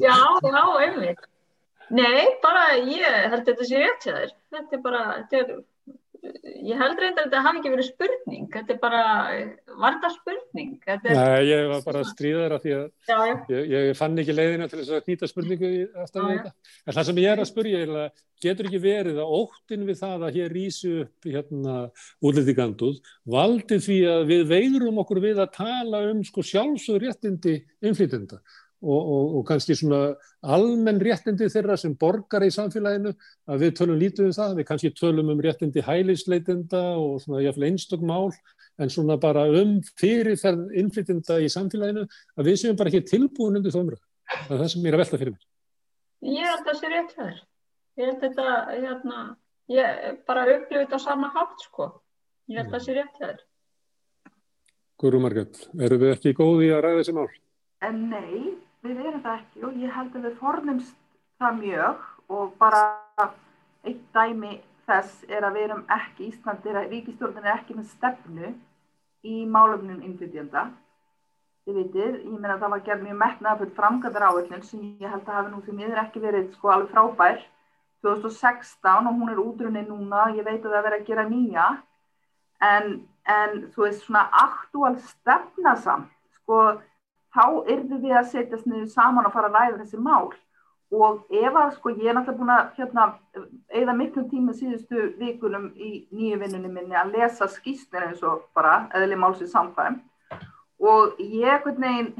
já, já, einmitt. Nei, bara ég held þetta sé rétt þér. Þetta er bara, þetta er ég held reyndar að þetta hafi ekki verið spurning þetta er bara, var þetta spurning? Þetta er... Nei, ég var bara að stríða þér af því að já, já. Ég, ég fann ekki leiðina til þess að knýta spurningu eftir þetta, en það sem ég er að spurja að getur ekki verið að óttin við það að hér rýsu upp hérna útlýttiganduð valdi því að við veirum okkur við að tala um sko sjálfsögur réttindi innflytenda og, og, og kannski svona almenn réttindi þeirra sem borgar í samfélaginu að við tölum lítið um það, við kannski tölum um réttindi hælisleitenda og svona jáfnveil einstök mál en svona bara um fyrirferð innflyttinda í samfélaginu að við séum bara ekki tilbúin undir þómra. Það er það sem ég er að velta fyrir mér. Ég held að það sé rétt þær. Ég held þetta, hérna, ég bara upplifið þetta á sama hátt sko. Ég held að það sé rétt þær. Guru Marget, eru við ekki góði að ræða þessi mál? En nei, við erum það ekki og ég held að við fornumst það mjög og bara eitt dæmi þess er að við erum ekki, Íslandir, ríkistjórnir er ekki með stefnu í málumnum innflytjanda. Þið veitir, ég meina að það var gerð mjög metnaðafull framgæðar áöllin sem ég held að hafi nú því miður ekki verið sko alveg frábær 2016 og hún er útrunni núna, ég veit að það verið að gera nýja en, en þú veist svona aktúal stefnasamt sko þá yrðu við að setjast niður saman og fara að ræða þessi mál. Og ef að sko ég er náttúrulega búin að hérna, eða miklu tíma síðustu vikunum í nýju vinnunum minni að lesa skýstin eins og bara eðli málsið samkvæm og ég veginn,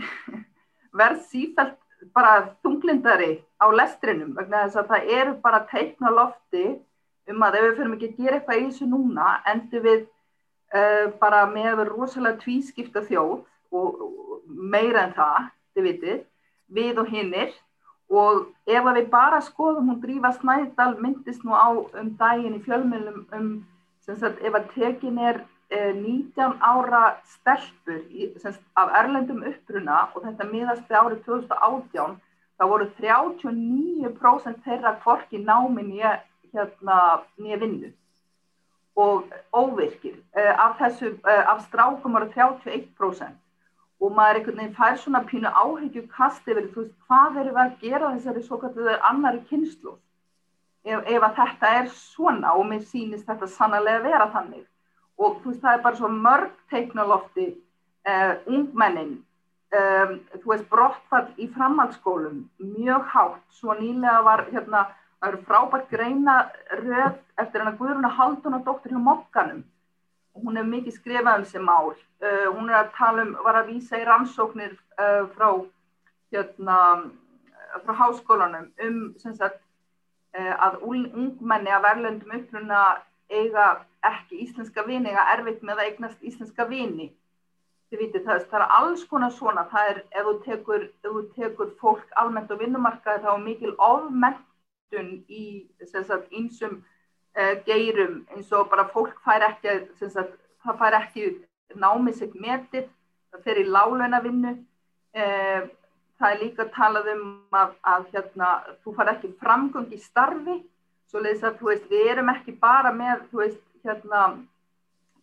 verð sífælt bara þunglindari á lestrinum vegna þess að það eru bara teikna lofti um að ef við fyrir ekki að gera eitthvað í þessu núna endur við uh, bara með rosalega tvískipta þjóð og meira en það, þið vitið, við og hinnir og ef við bara skoðum hún Drífa Snædal myndist nú á um daginn í fjölmjölum um sagt, ef að tekin er eh, 19 ára stelpur í, sagt, af erlendum uppruna og þetta miðast við árið 2018 það voru 39% þeirra kvorki námi nýja hérna, vinnu og óvirkir. Uh, af, þessu, uh, af strákum voru 31% og maður einhvern veginn fær svona pínu áhyggju kast yfir þú veist hvað eru við að gera þessari svo kalluðu annari kynslu ef, ef að þetta er svona og mér sýnist þetta sannlega vera þannig. Og þú veist það er bara svo mörg teiknalofti uh, ungmennin um, þú veist brottfall í framhaldsskólum mjög hátt, svo nýlega var hérna, það eru frábært greina röð eftir hennar Guðruna Haldun og doktor hjá Mokkanum hún hefur mikið skrifað um þessi mál. Uh, hún er að tala um, var að vísa í rannsóknir uh, frá, hérna, frá háskólanum um sagt, uh, að ungmenni að verðlöndum uppruna eiga ekki íslenska vini, eiga erfitt með að eignast íslenska vini. Þið vitið það, það er alls konar svona, það er ef þú tekur, ef þú tekur fólk almennt á vinnumarkaði þá er mikil ofmentun í einsum uh, geirum eins og bara fólk fær ekki, sagt, það fær ekki námið sig metið, það fer í lálönavinnu, uh, það er líka talað um að, að hérna, þú far ekki framgöng í starfi, svo leiðis að veist, við erum ekki bara með, þú veist, hérna,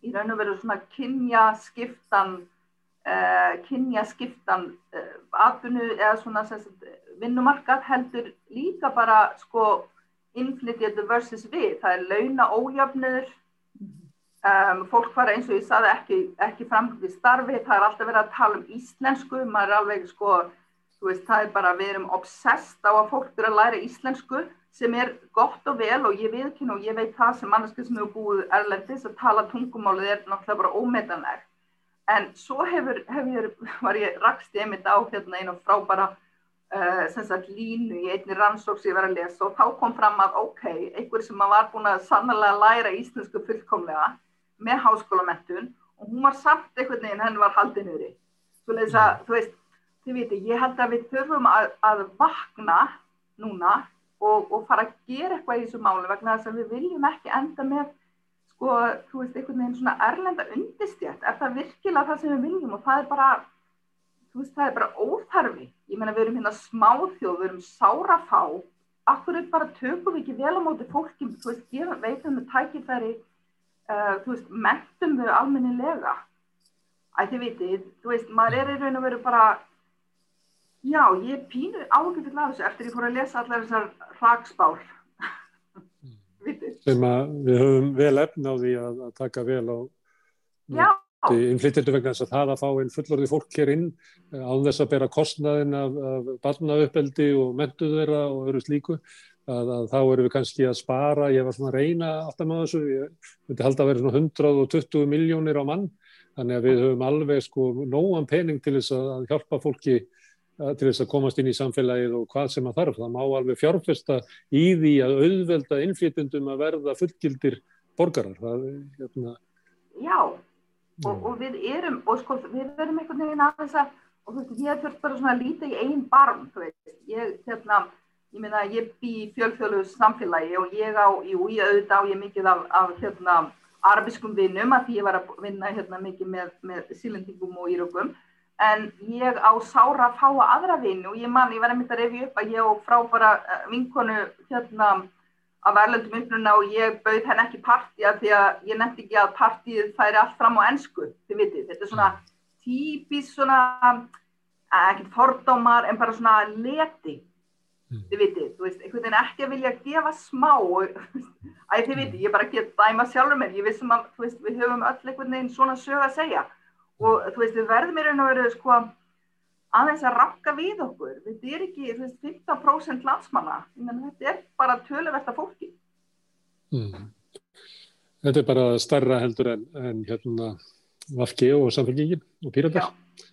í raun og veru svona kynjaskiptan, uh, kynjaskiptan atvinnu eða svona vinnumarkað heldur líka bara sko innflytjandi versus við, það er launa ójöfnur um, fólk fara eins og ég saði ekki, ekki framkvæmdi starfi, það er alltaf verið að tala um íslensku, maður er alveg sko, þú veist, það er bara, við erum obsessed á að fólk eru að læra íslensku sem er gott og vel og ég viðkynna og ég veit það sem manneski sem hefur búið erlendis að tala tungumálið er náttúrulega bara ómetanlegt en svo hefur, hefur var ég rakst ég mitt á hérna einu frábara Uh, línu í einni rannsók sem ég var að lesa og þá kom fram að ok, einhver sem var búin að sannlega læra íslensku fullkomlega með háskólamettun og hún var samt einhvern veginn henni var leiðis að, þú veist, þið viti ég held að við þurfum að, að vakna núna og, og fara að gera eitthvað í þessu máli vegna þess að við viljum ekki enda með sko, þú veist, einhvern veginn svona erlenda undistjætt, er það virkilega það sem við viljum og það er bara þú veist, það er bara óþarfi. Ég menna, við erum hérna smáþjóð, við erum sárafá. Akkur er bara tökum við ekki vel á móti fólki, þú veist, gefa, veitum við tækifæri, uh, þú veist, mentum við almennilega. Æ, þið vitið, þú veist, maður er í raun og veru bara, já, ég pínu ágætið af þessu eftir ég fór að lesa allar þessar hragsbár. Sem að við höfum vel efn á því að, að taka vel á. Já innflytjendu vegna þess að það að fá einn fullorði fólk hér inn eh, án þess að bera kostnaðin af, af barnauppeldi og mentu þeirra og öru slíku að, að þá erum við kannski að spara, ég var svona að reyna alltaf með þessu, ég myndi halda að vera svona 120 miljónir á mann. Þannig að við höfum alveg sko nógan pening til þess að hjálpa fólki eh, til þess að komast inn í samfélagið og hvað sem að þarf, það má alveg fjárfesta í því að auðvelda innflytjendum að verða fullgildir borgarar. Það, hérna, Já og, og við erum, og sko við verum einhvern veginn aðeins að, og þú veist, ég þurft bara svona að líta í einn barm, þú veist, ég, hérna, ég meina, ég bý í fjölþjóðlegu samfélagi og ég á, jú, ég auðvitað á ég mikið af, af hérna, arabiskum vinnum að því ég var að vinna hérna mikið með, með sílendingum og írökum, en ég á sára að fáa aðra vinnu og ég man, ég var einmitt að revja upp að ég og frábara eh, vinkonu, hérna, af erlendum uppruna og ég bauð henn ekki partí að því að ég nefndi ekki að partíð færi allt fram á ennsku, þið vitið, þetta er svona típis svona, ekki fordómar en bara svona leti, mm. þið vitið, þú veist, einhvern veginn ekki að vilja gefa smá, að þið vitið, ég bara að dæma sjálfur mér, ég vissum að, þú veist, við höfum öll einhvern veginn svona sög að segja. Og þú veist, við verðum í raun og veru, sko, aðeins að rakka við okkur. Þetta er ekki veist, 15% landsmanna, þetta er bara tölversta fólki. Mm. Þetta er bara starra heldur en, en hérna Vafki og samfélgingin og píratar. Já.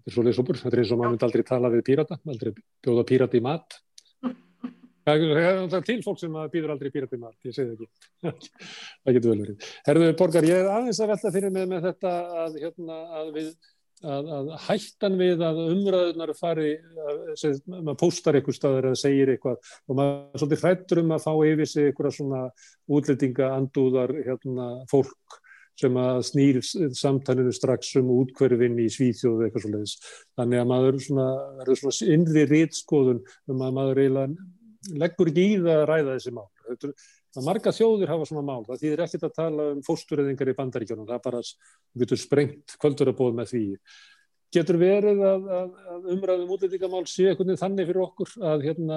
Þetta er svolítið súpur. Þetta er eins og maður myndi aldrei tala við pírata, aldrei bjóða pírati í mat. Það er til fólk sem býður aldrei pírati í mat, ég segi það ekki. það getur vel verið. Herðu Borgar, ég er aðeins að velta fyrir mig með þetta að, hérna, að við að, að hættan við að umræðunar fari, að, maður póstar eitthvað staður eða segir eitthvað og maður er svolítið hrættur um að fá yfir sig eitthvað svona útlendinga andúðar hérna, fólk sem að snýr samtæninu strax um útkverfin í Svíþjóðu eitthvað svo leiðis. Þannig að maður svona, er svona innri rítskoðun um að maður eiginlega leggur ekki í það að ræða þessi mál. Þetta, að marga þjóðir hafa svona mál, það þýðir ekkert að tala um fóstureyðingar í bandaríkjónum, það er bara við getum sprengt kvöldurabóð með því. Getur verið að, að, að umræðum útlendingamál sé einhvern veginn þannig fyrir okkur að, hérna,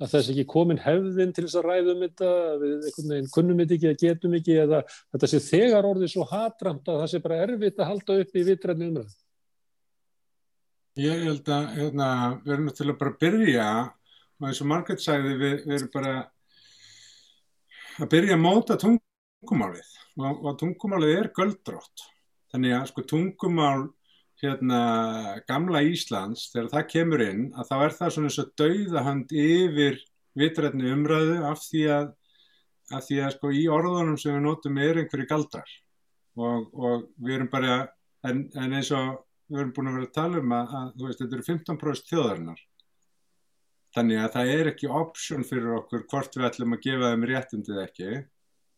að þess ekki komin hefðin til þess að ræðum þetta við einhvern veginn kunnum þetta ekki eða getum ekki eða þetta sé þegar orðið svo hatramt að það sé bara erfitt að halda upp í vitræðinu umræðum Ég held að hérna, við erum bara að byrja. Og eins og Margret sagði við, við erum bara að byrja að móta tungumálið. Og, og tungumálið er göldrótt. Þannig að sko tungumál hérna gamla Íslands þegar það kemur inn að þá er það svona eins og dauðahand yfir vitrætni umræðu af því að, af því að sko í orðunum sem við notum er einhverju galdrar. Og, og við erum bara en, en eins og við erum búin að vera að tala um að, að veist, þetta eru 15% þjóðarinnar þannig að það er ekki option fyrir okkur hvort við ætlum að gefa þeim réttundið ekki.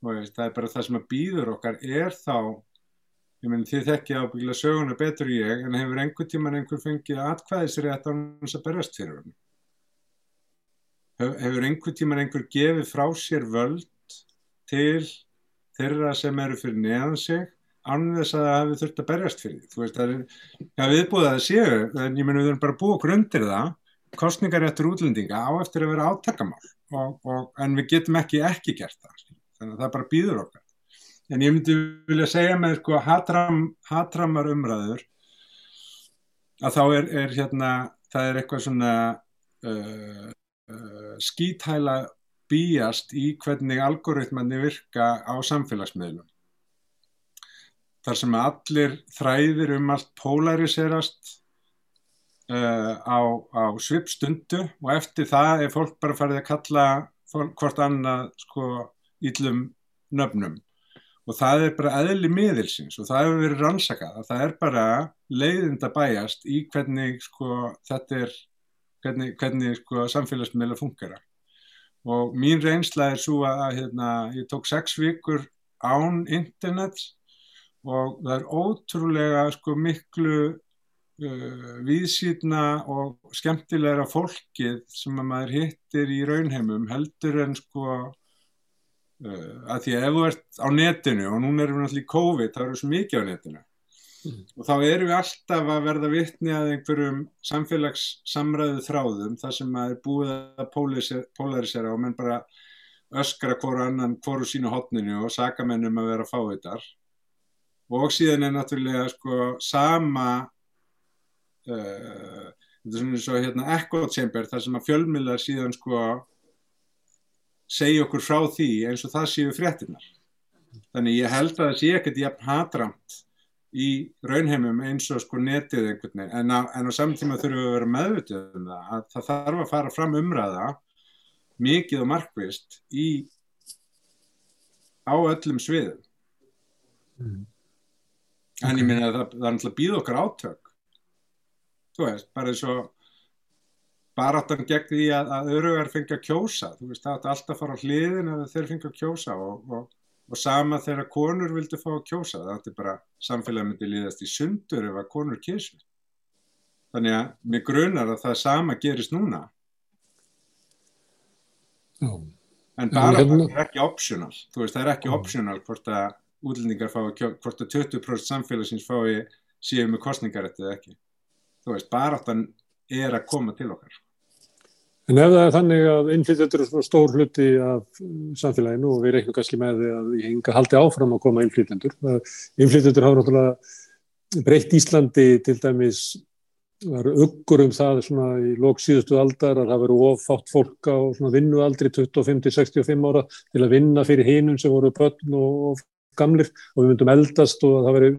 Veist, það er bara það sem að býður okkar er þá ég menn þið þekkja ábyggilega söguna betur ég en hefur einhver tíman einhver fengið atkvæðisrétt á hans að berjast fyrir hann hefur einhver tíman einhver gefið frá sér völd til þeirra sem eru fyrir neðan sig annað þess að það hefur þurft að berjast fyrir því. Þú veist, það er, já, viðbúið að það séu, en ég menn við erum bara búið okkur undir það, kostningar eftir útlendinga á eftir að vera áttakamál, og, og, en við getum ekki ekki gert það, þannig að það bara býður okkar. En ég myndi vilja segja með sko hatram, hatramar umræður, að þá er, er hérna, það er eitthvað svona uh, uh, skítæla býjast í hvernig algoritmanni virka á samfélagsmiðlum þar sem allir þræðir um allt polariserast uh, á, á svipstundu og eftir það er fólk bara farið að kalla fólk, hvort annað sko íllum nöfnum. Og það er bara eðli miðilsins og það hefur verið rannsakað að það er bara leiðind að bæjast í hvernig sko þetta er hvernig, hvernig sko samfélagsmiðla funkara og mín reynsla er svo að hérna, ég tók sex vikur án internets og það er ótrúlega sko miklu uh, viðsýtna og skemmtilegra fólkið sem að maður hittir í raunheimum heldur en sko uh, að því að ef þú ert á netinu og núna erum við náttúrulega í COVID erum við svo mikið á netinu mm. og þá erum við alltaf að verða vittni að einhverjum samfélagssamræðu þráðum þar sem maður er búið að polarisera og menn bara öskra hverju annan hverju sínu hotninu og sakamennum að vera að fá þetta og síðan er náttúrulega sko sama uh, þetta er svona eins og hérna echo chamber þar sem að fjölmiðlar síðan sko segja okkur frá því eins og það séu fréttinar þannig ég held að það sé ekkert jafn hatramt í raunheimum eins og sko netið einhvern veginn. En á, en á samtíma þurfum við að vera meðvitið um það að það þarf að fara fram umræða mikið og markvist í á öllum sviðum. Mm. En ég minna að það, það er náttúrulega býð okkar átök þú veist, bara eins og baráttan gegn því að, að örugar fengja kjósa, þú veist, það átti alltaf að fara á hliðin að þeir fengja kjósa og, og, og sama þegar konur vildi fá að kjósa, það átti bara samfélagi myndi líðast í sundur ef að konur kísu þannig að mér grunar að það sama gerist núna. Já. en baráttan er ekki optional, þú veist, það er ekki optional hvort að útlendingar fái, hvort að 20% samfélagsins fái síðan með kostningarætti eða ekki. Þú veist, baráttan er að koma til okkar. En ef það er þannig að innflytjendur er svona stór hluti af samfélaginu og við reiknum kannski með því að ég hinga haldi áfram að koma innflytjendur. Innflytjendur hafa náttúrulega breytt Íslandi til dæmis var uggur um það svona í lók síðustu aldar að það veru ofátt fólk á vinnu aldri 25-65 ára til að vinna fyrir hinum sem voru börn og gamlir og við myndum eldast og það veri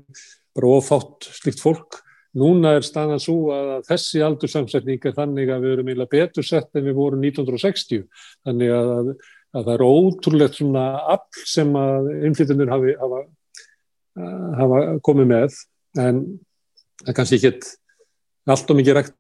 bara ofátt slikt fólk. Núna er staðan svo að þessi aldursamsetning er þannig að við erum eiginlega betur sett en við vorum 1960. Þannig að, að, að það er ótrúlegt svona afl sem að innflytjunir hafi, hafa, hafa komið með en það er kannski ekki allt og mikið rekt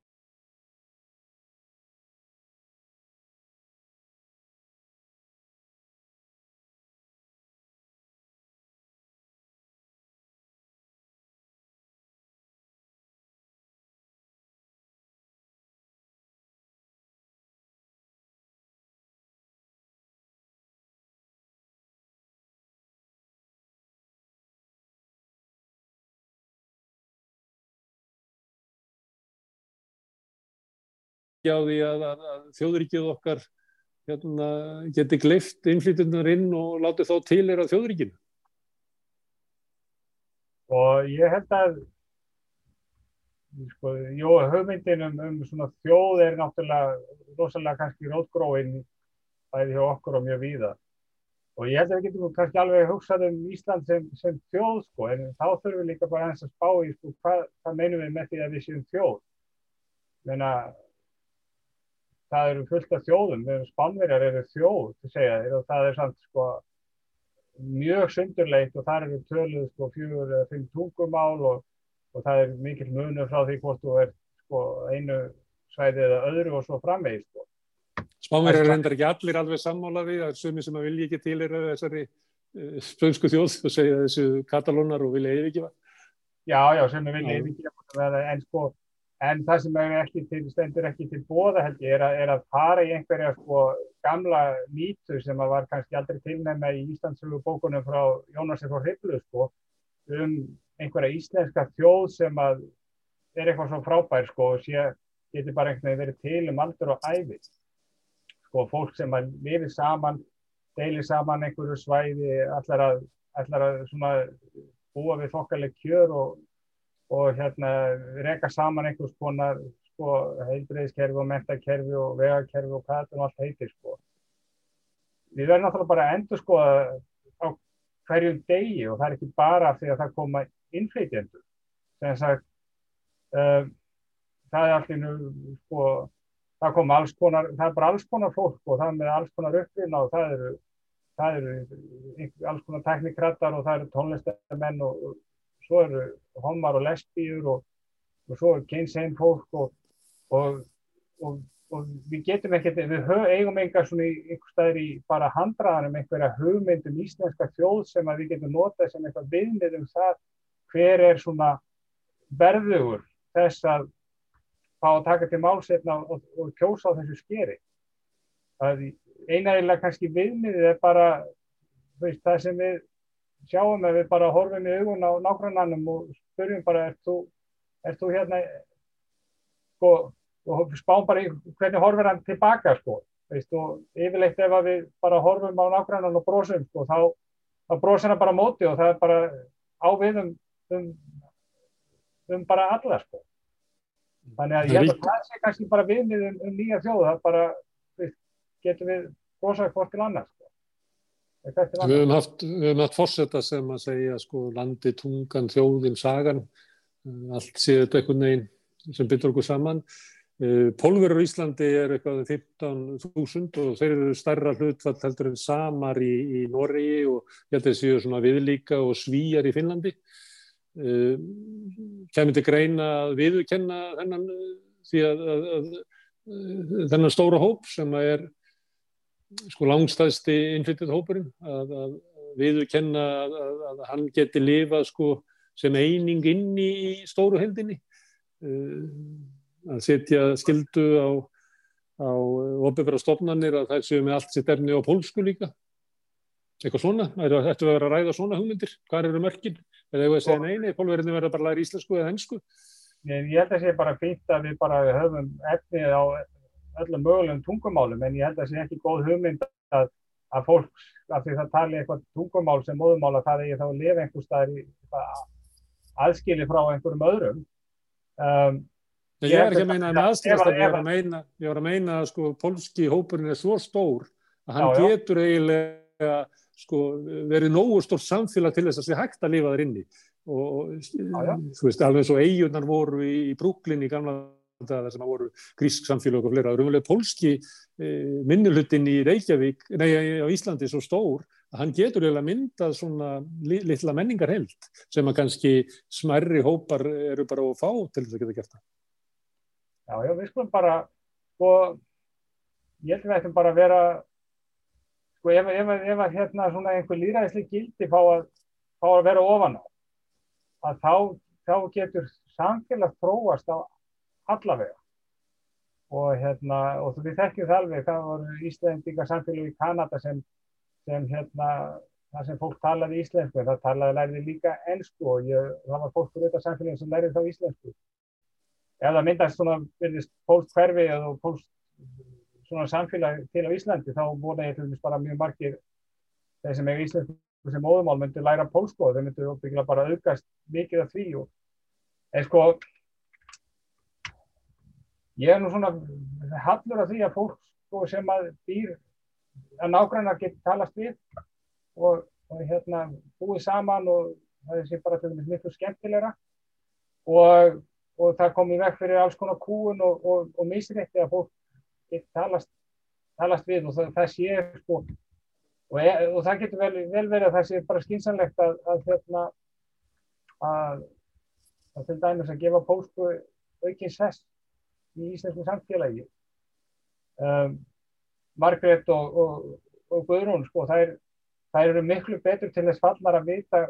ekki á því að, að, að þjóðríkið okkar hérna, geti gleift innflytundunar inn og látið þá til er að þjóðríkinu? Og ég held að sko, jú, hugmyndin um, um svona þjóð er náttúrulega rosalega kannski rótgróin bæði hjá okkur og mjög víða og ég held að við getum kannski alveg hugsað um Ísland sem, sem þjóð sko en þá þurfum við líka bara eins að spá í sko hvað, hvað meinum við með því að við séum þjóð Meina, það eru fullt af þjóðum spannverjar eru þjóð segja, og það er samt sko mjög sundurleitt og þar eru töluð sko fjögur eða fimm tungumál og og það er mikil munur frá því hvort þú er sko, einu svæði eða öðru og svo framvegið sko. Spánverðar er reyndar ekki allir alveg sammála við, það er sumi sem að vilja ekki til þessari uh, spönsku þjóð og segja þessu katalónar og vilja yfirgefa. Já, já, sem er vilja yfirgefa en sko, en það sem er ekki til, stendur ekki til bóða held ég, er að, er að fara í einhverja sko gamla mýtu sem að var kannski aldrei tilnæma í Íslandsögu bókunum frá Jónasir frá Hriblu sko, um einhverja íslenska þjóð sem að er eitthvað svo frábær sko og sé, getur bara einhvern veginn verið til um aldur og æfi sko fólk sem að lifi saman deili saman einhverju svæði allar að, allar að svona búa við þokkaleg kjör og, og hérna reyka saman einhvers konar sko heilbreyðiskerfi og mentakerfi og vegakerfi og hvað þetta og allt heitir sko. Við verðum náttúrulega bara að endur sko á hverjum degi og það er ekki bara því að það koma innflytjendur. Sagt um, það er allir sko, það kom alls konar það er bara alls konar fólk og það er með alls konar uppvinna og það eru það eru alls konar teknikrættar og það eru tónlistamenn og svo eru homar og lesbíur og, og svo eru kynsein fólk og, og og við getum ekkert, við eigum enga svona einhver staðir í bara handraðanum einhverja hugmyndum íslenska þjóð sem að við getum notað sem eitthvað viðnið um það hver er svona verðugur þess að fá að taka til málsetna og, og kjósa á þessu skeri. Einægilega kannski viðmiðið er bara veist, það sem við sjáum að við bara horfum í augun á nágrannanum og spurjum bara, er þú, er þú hérna sko, og spám bara í hvernig horfur hann tilbaka sko, veist, og yfirleitt ef við bara horfum á nágrannan og brósum sko, þá, þá brósum hann bara móti og það er bara áviðum um, um bara alla sko. Þannig að ég það sé kannski bara viðmið um, um nýja þjóð, það bara við, getum við brosað hvort til annars. Við höfum haft, haft fórsetta sem að segja sko landi, tungan, þjóðin, sagan, allt séu þetta einhvern veginn sem byrður okkur saman. Eh, Pólverur í Íslandi er eitthvað 15.000 og þeir eru starra hlutfall heldur en samar í, í Noregi og ég held að það séu svona viðlíka og svíjar í Finnlandi. Eh, kemur til greina að viðkenna þennan, að, að, að, þennan stóra hóp sem er sko langstæðsti innflyttið hópurinn að viðkenna að hann geti lifað sko sem eining inn í stóru heldinni eh, að setja skildu á, á ofbefra stofnanir að það séu með allt sitt efni á pólsku líka. Eitthvað svona, það ættu að vera að ræða svona hugmyndir, hvað eru mörgin eða hefur við að segja neini, pólverðinu verður bara að læra íslensku eða hensku? Ég held að það sé bara fint að við bara höfum efnið á öllum mögulegum tungumálum en ég held að það sé ekki góð hugmynd að, að fólk, af því það tali eitthvað tungumál sem móðumála það er ég þá að lifa einhver staðar í aðskili frá einhverjum öðrum. Um, Ég, ég er ekki að meina með aðskilast að ég var að meina, ég var að meina að sko pólski hópurinn er svo stór að hann já, já. getur eiginlega sko, verið nógu stórt samfélag til þess að það hægt að lifa þar inni. Og já, þú veist alveg eins og eigunar voru í, í Brooklyn í gamla þar sem voru grísk samfélag og fleira, raunverulega pólski e, minnulutin í Reykjavík nei á Íslandi svo stór að hann getur eiginlega myndað svona li, litla menningar held sem að kannski smerri hópar eru bara að fá til þess að geta gert það. Já, já, við skulum bara sko, ég held að við ættum bara að vera sko ef, ef, ef að hérna svona einhver líðræðislega gildi fá að, fá að vera ofan á að þá, þá getur samfélag þróast á allavega. Og hérna og við þekkjum það alveg það voru Íslandingar samfélag í Kanada sem, sem hérna það sem fólk talaði íslensku það talaði læriði líka ennsku og ég, það var fólk úr þetta samfélag sem læriði þá íslensku. Ef það myndast svona pólst hverfi eða pólst svona samfélag til á Íslandi þá voru dæmis bara mjög margir þeir sem er íslensku sem móðumál myndi læra pólsko og þeir myndi bara aukast mikið af því og en sko ég er nú svona hallur af því að fólk sko, sem að býr að nágrannar getur talast við og, og hérna búið saman og það sé bara til dæmis miklu skemmtilegra. Og, og það kom í vekk fyrir alls konar kúun og, og misrætti að fólk getur talast, talast við og það, það sé sko e, og það getur vel, vel verið að það sé bara skynsanlegt að, að hérna að, að til dæmis að gefa pólsku aukins hest í íslensku samfélagi. Um, Margrét og, og, og Guðrún sko, þær, þær eru miklu betur til þess fallar að vita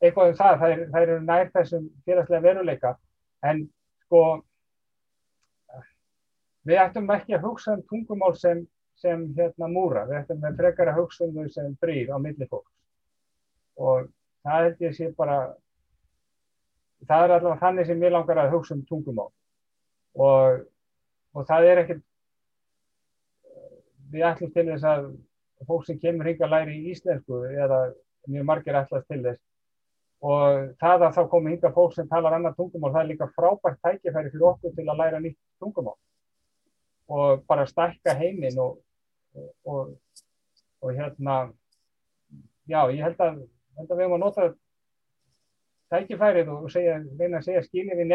eitthvað um það, þær, þær eru nær þessum félagslega veruleika. En sko við ættum ekki að hugsa um tungumál sem, sem hérna múra, við ættum að frekar að hugsa um þau sem brýr á milli fólks. Og það held ég sé bara það er allavega þannig sem ég langar að hugsa um tungumál og, og það er ekkert við ætlum til þess að fólk sem kemur hinga læri í íslensku eða mjög margir ætlast til þess. Og það að þá komi hinga fólk sem talar annar tungumál það er líka frábært tækifæri fyrir okkur til að læra nýtt tungumál. Og bara stækka heiminn og, og, og hérna já ég held að, held að við höfum að nota tækifærið og segja, reyna að segja skiljið við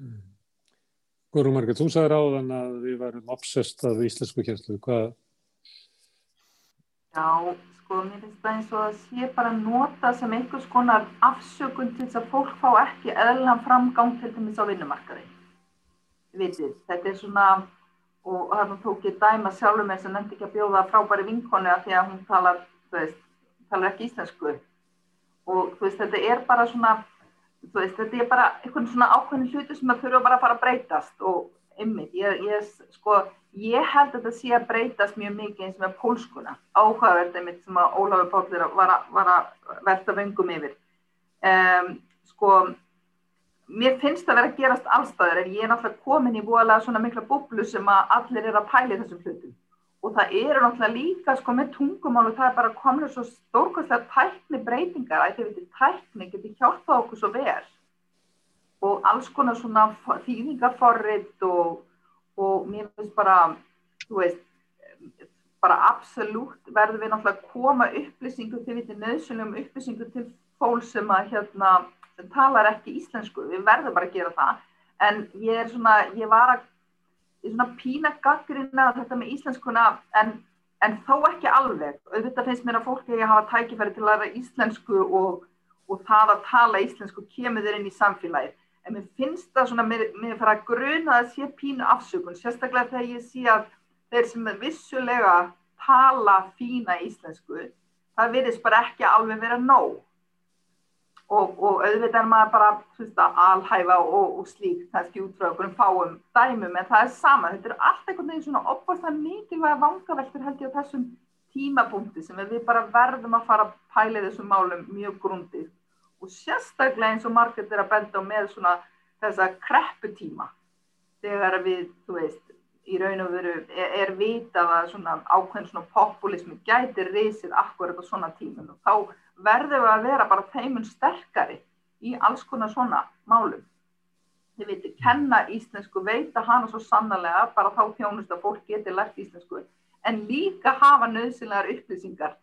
nesjamennskuna Guðrún Margrét, þú sagði ráðan að við varum obsessed af íslensku kjærslu, hvað? Já, sko, mér finnst það eins og að sé bara nota sem einhvers konar afsökun til þess að fólk fá ekki eðlan framgang til dæmis á vinnumarkaði. Vitið, þetta er svona, og þarna tók ég dæma sjálfur með þess að nefndi ekki að bjóða frábæri vinkonu að því að hún talar, þú veist, talar ekki íslensku. Og þú veist, þetta er bara svona, Veist, þetta er bara einhvern svona ákveðin hluti sem það þurfa bara að fara að breytast og ymmið, ég, ég, sko, ég held að þetta sé að breytast mjög mikið eins með pólskuna, áhugaverð einmitt sem að Ólafur Pállur var, var að velta vöngum yfir. Um, sko mér finnst það að vera að gerast allstæður en ég er náttúrulega komin í búalega svona mikla búblu sem að allir er að pæli þessum hlutum og það eru náttúrulega líka sko með tungumál og það er bara komin svo stórkvæmslega tækni breytingar að þetta tækni getur hjálpað okkur svo vel. Og alls konar svona þýðingaforrið og, og mér finnst bara þú veist bara absolutt verður við náttúrulega að koma upplýsingu til við til nöðsynlegum upplýsingu til fólk sem að hérna sem talar ekki íslensku, við verðum bara að gera það. En ég er svona, ég var að í svona pína gaggrina þetta með íslenskuna en, en þó ekki alveg. Auðvitað finnst mér að fólk ekki hafa tækifæri til að læra íslensku og, og það að tala íslensku kemur þeir inn í samfélagið. En mér finnst það svona, mér, mér fara að gruna að sé pínu afsökun, sérstaklega þegar ég sé að þeir sem vissulega tala fína íslensku, það verðist bara ekki alveg vera nóg og, og auðvitað er maður bara veist, alhæfa og, og slíkt kannski út frá okkur um fáum dæmum en það er sama, þetta er allt einhvern veginn svona opast mikilvæga vangaveltur held ég á þessum tímapunkti sem við bara verðum að fara að pæla þessum málum mjög grundið. Og sérstaklega eins og margir er að benda á með svona þessa krepputíma þegar við, þú veist, í raun og veru er, er vitað að svona ákveðin svona populismi gætir reysið akkurat á svona tímum. Og þá verðum við að vera bara þeimun sterkari í alls konar svona málum. Þið veitir, kenna íslensku, veita hana svo sannlega, bara þá þjónust að fólk geti lært íslensku, en líka hafa nöðsynlegar upplýsingar,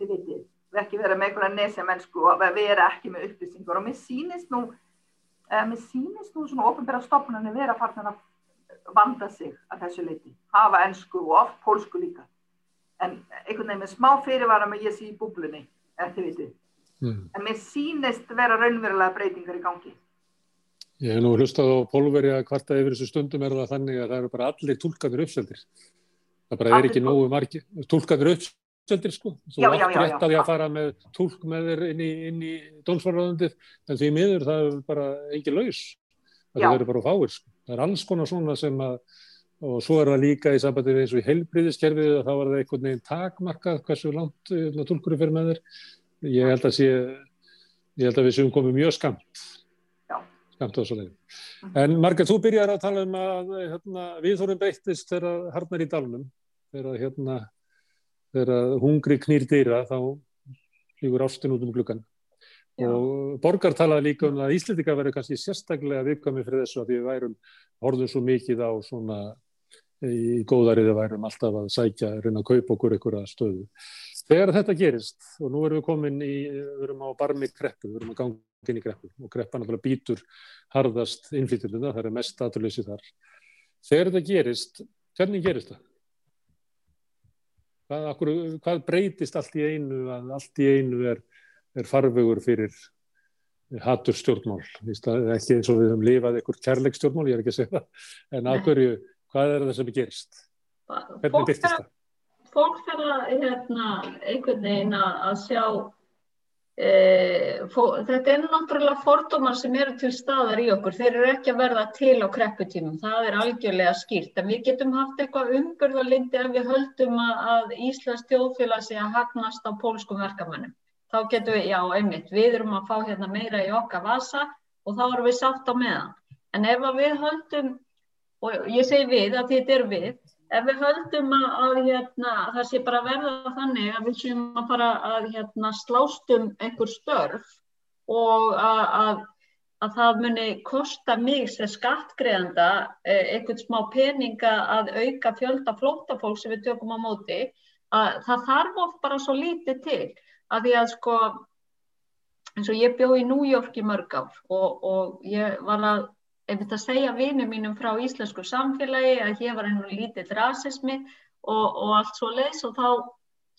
þið veitir, við ekki vera með einhverja nesja mennsku og vera ekki með upplýsingar. Og mér sýnist nú, uh, mér sýnist nú svona ofinbæra stopnarnir vera fara að vanda sig að þessu leiti, hafa ennsku og oft pólsku líka, en einhvern veginn með smá fyrirvara með ég sé í búblunni eftir vitið. Mm. En mér sínist vera raunverulega breytingar í gangi. Ég hef nú hlustað á pólveri að hvarta yfir þessu stundum er það þannig að það eru bara allir tólkanir uppseldir. Það bara er ekki nógu margi tólkanir uppseldir sko. Þú átt rétt að því að fara með tólk með þér inn í, í dónsvarðandið en því miður það er bara engi laus. Það eru bara fáir sko. Það er alls konar svona sem að og svo er það líka í sambandi við eins og í heilbríðiskerfið að þá var það einhvern veginn takmarkað hversu langt hérna, tólkur er fyrir með þér ég held að sé ég held að við séum komið mjög skamt Já, Skamt á þessu leið. En Marga, þú byrjar að tala um að hérna, við þórum breyttist þegar harnar í dalunum, þegar, hérna, þegar hungri knýr dýra þá líkur ástin út um glukkan. Já. Og borgar talaði líka um að Íslandika verður kannski sérstaklega viðkvæmi fyrir þessu að við værum horfum svo mikið á svona í góðariði værum alltaf að sækja, reyna að kaupa okkur einhverja stöðu. Þegar þetta gerist, og nú erum við komin í, við erum á barmi kreppu, við erum að ganga inn í kreppu og kreppa náttúrulega býtur harðast innflýtjumina, það er mest aturleysi þar. Þegar þetta gerist, hvernig gerist það? Hvað, akkur, hvað breytist allt í einu að allt í einu er, er farvegur fyrir hattur stjórnmál? Ekki eins og við höfum lifað einhver kærleikstjórnmál, ég er ekki að segja það, en að hverju Hvað er það sem er gerist? Hvernig byrtist það? Fólk þarf að hérna, einhvern veginn að sjá e, fó, þetta er náttúrulega fordómar sem eru til staðar í okkur. Þeir eru ekki að verða til á krepputímum. Það er algjörlega skýrt. En við getum haft eitthvað umburðalindi ef við höldum að Íslands tjóðfélag sé að hagnast á pólskum verkamannum. Þá getum við, já, einmitt, við erum að fá hérna meira í okkar vasa og þá erum við sátt á meðan. En ef við höldum og ég segi við að þetta er við. Ef við höldum að, að hérna, það sé bara verða þannig að við séum að fara að hérna, slástum einhver störf og að, að, að það muni kosta mig sem skattgreðanda eh, einhvern smá peninga að auka fjölda flótafólk sem við tökum á móti að það þarf of bara svo lítið til. Að því að sko eins og ég bjó í York í mörg ár og, og ég var að einmitt að segja vinum mínum frá íslensku samfélagi að hér var einhvern lítill rasismi og, og allt svo leiðs og þá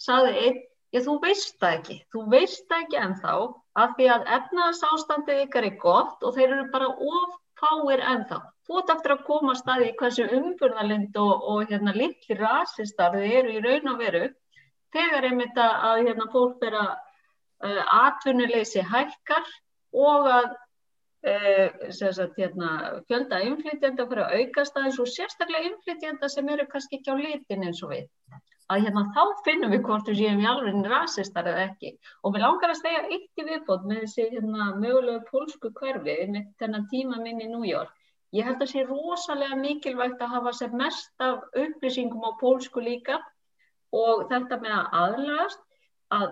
saði einn, ég þú veist það ekki, þú veist það ekki ennþá af því að efnaðsástandið ykkar er gott og þeir eru bara ofáir ennþá. Þú ert eftir að koma að staði hversu umburðalind og, og hérna litli rasistar þið eru í raun og veru þegar einmitt að hérna fólk vera uh, atvinnuleysi hækkar og að sagt, hérna, fjölda inflytjenda fyrir að aukast aðeins og sérstaklega inflytjenda sem eru kannski ekki á litin eins og við. Að hérna, þá finnum við hvort við séum í alveg rasistar eða ekki. Og við langar að stegja eitt í viðbót með þessi hérna, mögulegu pólsku hverfi með þennan tíma minn í York. Ég held að sé rosalega mikilvægt að hafa sér mest af upplýsingum á pólsku líka. Og þetta með að aðlagast að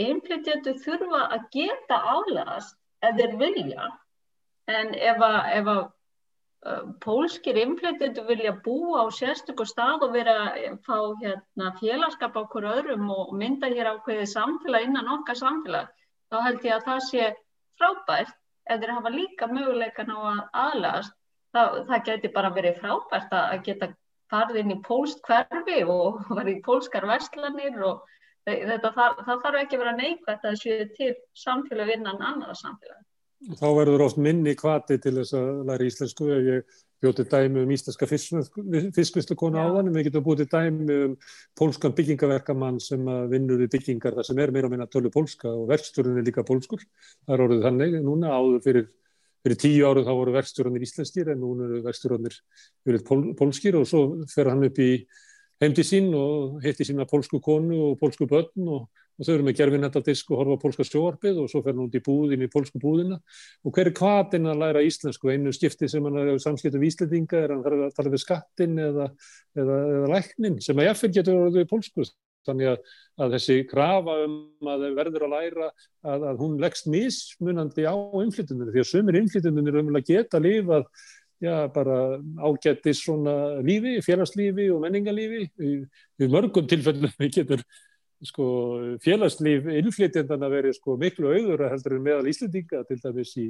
inflytjendu þurfa að geta aðlagast ef þeir vilja en ef að, ef að uh, pólskir inflytjendur vilja búa á sérstökur stað og vera fá hérna, félagskap á hverju öðrum og mynda hér ákveðið samfélag innan okkar samfélag, þá held ég að það sé frábært ef þeir hafa líka möguleikan á að aðlast, það, það geti bara verið frábært að geta farið inn í pólst hverfi og verið í pólskar verslanir og þetta, það, það þarf ekki að vera neikvægt að það séu til samfélag innan annara samfélag. Þá verður oft minni kvati til þess að læra íslensku. Ef ég bjóti dæmi um íslenska fiskvistlukonu áðan en við getum búið dæmi um pólskan byggingaverkamann sem vinnur við byggingar þar sem er meira og meina tölu pólska og verkstjórun er líka pólskur. Það er orðið þannig. Núna áður fyrir, fyrir tíu áruð þá voru verkstjórunir íslenskir en núna eru verkstjórunir pól, pólskir og svo fer hann upp í heimdi sín og hitti sína pólsku konu og pólsku börn og og þau eru með gerfinnettadisk og horfa pólska sjóarpið og svo fer hann út í búðin í pólsku búðina. Og hver er kvatin að læra íslensku? Einu skipti sem hann er samskiptum íslendinga er hann að tala við skattin eða, eða, eða læknin sem að jáfnveg getur orðið pólsku. Þannig að, að þessi krafa um að verður að læra að, að hún leggst mismunandi á innflytjundinu því að sömur innflytjundinu er umvel að geta að lifa já, bara ágættis svona lífi, félagslífi og menningalífi. Í, í mörgum tilfellum við getur sko, félagslíf innflytjandana verið sko, miklu auður að heldur en meðal Íslendinga til dæmis í,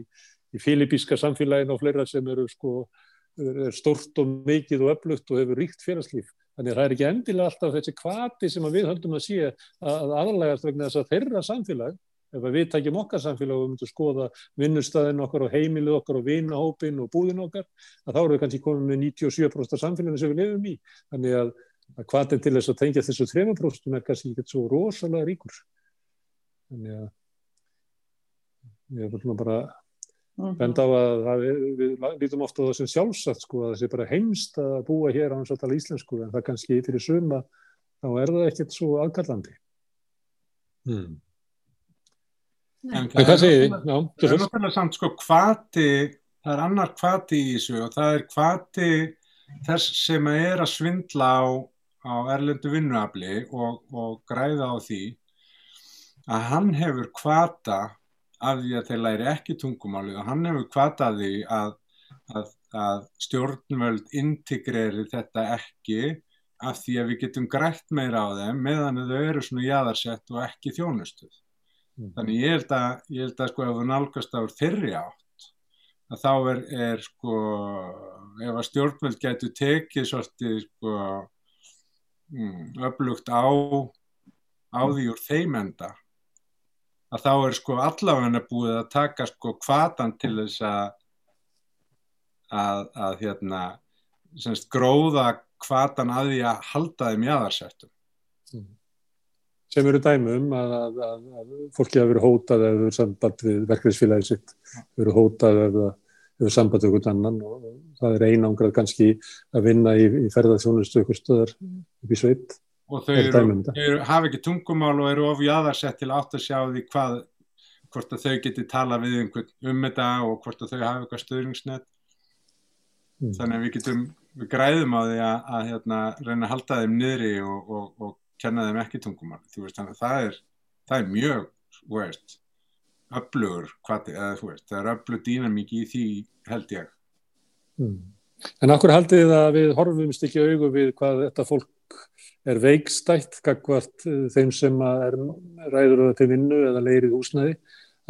í filipíska samfélagin og fleira sem eru sko, er stort og mikið og öflugt og hefur ríkt félagslíf. Þannig að það er ekki endilega alltaf þessi kvati sem við höldum að sé að aðalægast vegna þess að þeirra samfélag, ef við takjum okkar samfélag og við myndum skoða vinnustæðin okkar og heimilið okkar og vinahópin og búðin okkar, að þá eru við kannski komið með 97% samfélagin sem við lefum í. Þannig að að hvaðin til þess að tengja þessu þrejumapróstum er kannski ekki svo rosalega ríkur þannig að ég vil bara mhm. benda á að það, við lítum ofta á það sem sjálfsagt sko að það sé bara heimst að búa hér á hans að tala íslensku en það kannski fyrir suma þá er það ekkert svo aðkallandi hmm. En hvað segir þið? Það er náttúrulega samt sko hvati það er annar kvati í þessu og það er kvati þess sem er að svindla á, á erlendu vinnuafli og, og græða á því að hann hefur kvata af því að þeir læri ekki tungumáli og hann hefur kvata því að, að, að stjórnvöld integreri þetta ekki af því að við getum grætt meira á þeim meðan þau eru svona jæðarsett og ekki þjónustuð. Mm. Þannig ég held að, ég held að sko ef þú nálgast á þeirri átt að þá er, er sko ef að stjórnveld getur tekið svolítið sko mm, öflugt á, á því úr þeim enda að þá er sko allavegna búið að taka sko kvatan til þess að að, að hérna semst gróða hvatan að því að halda þeim jáðarsettum. Mm. Sem eru dæmum að, að, að, að fólki hafa verið hótað eða verið samband við verkefnisfélagi sitt, verið hótað eða hefur samband við einhvern annan og það er einangrað kannski að vinna í, í ferðarþjónustu ykkur stöðar upp í sveit. Og þau eru, um eru, hafa ekki tungumál og eru ofið jáðarsett til átt að sjá því hvað, hvort að þau geti tala við einhvern um þetta og hvort að þau hafa eitthvað stöðningsnett. Mm. Þannig að við getum við græðum á því að, að hérna, reyna að halda þeim niðri og, og, og kenna þeim ekki tungumál. Veist, það, er, það er mjög veist, öflugur hvati, eða, veist, það er öflug dýnamík í því held ég. Mm. En akkur haldið þið að við horfumst ekki augu við hvað þetta fólk er veikstætt kakvart eh, þeim sem er ræður til vinnu eða leirið húsnæði?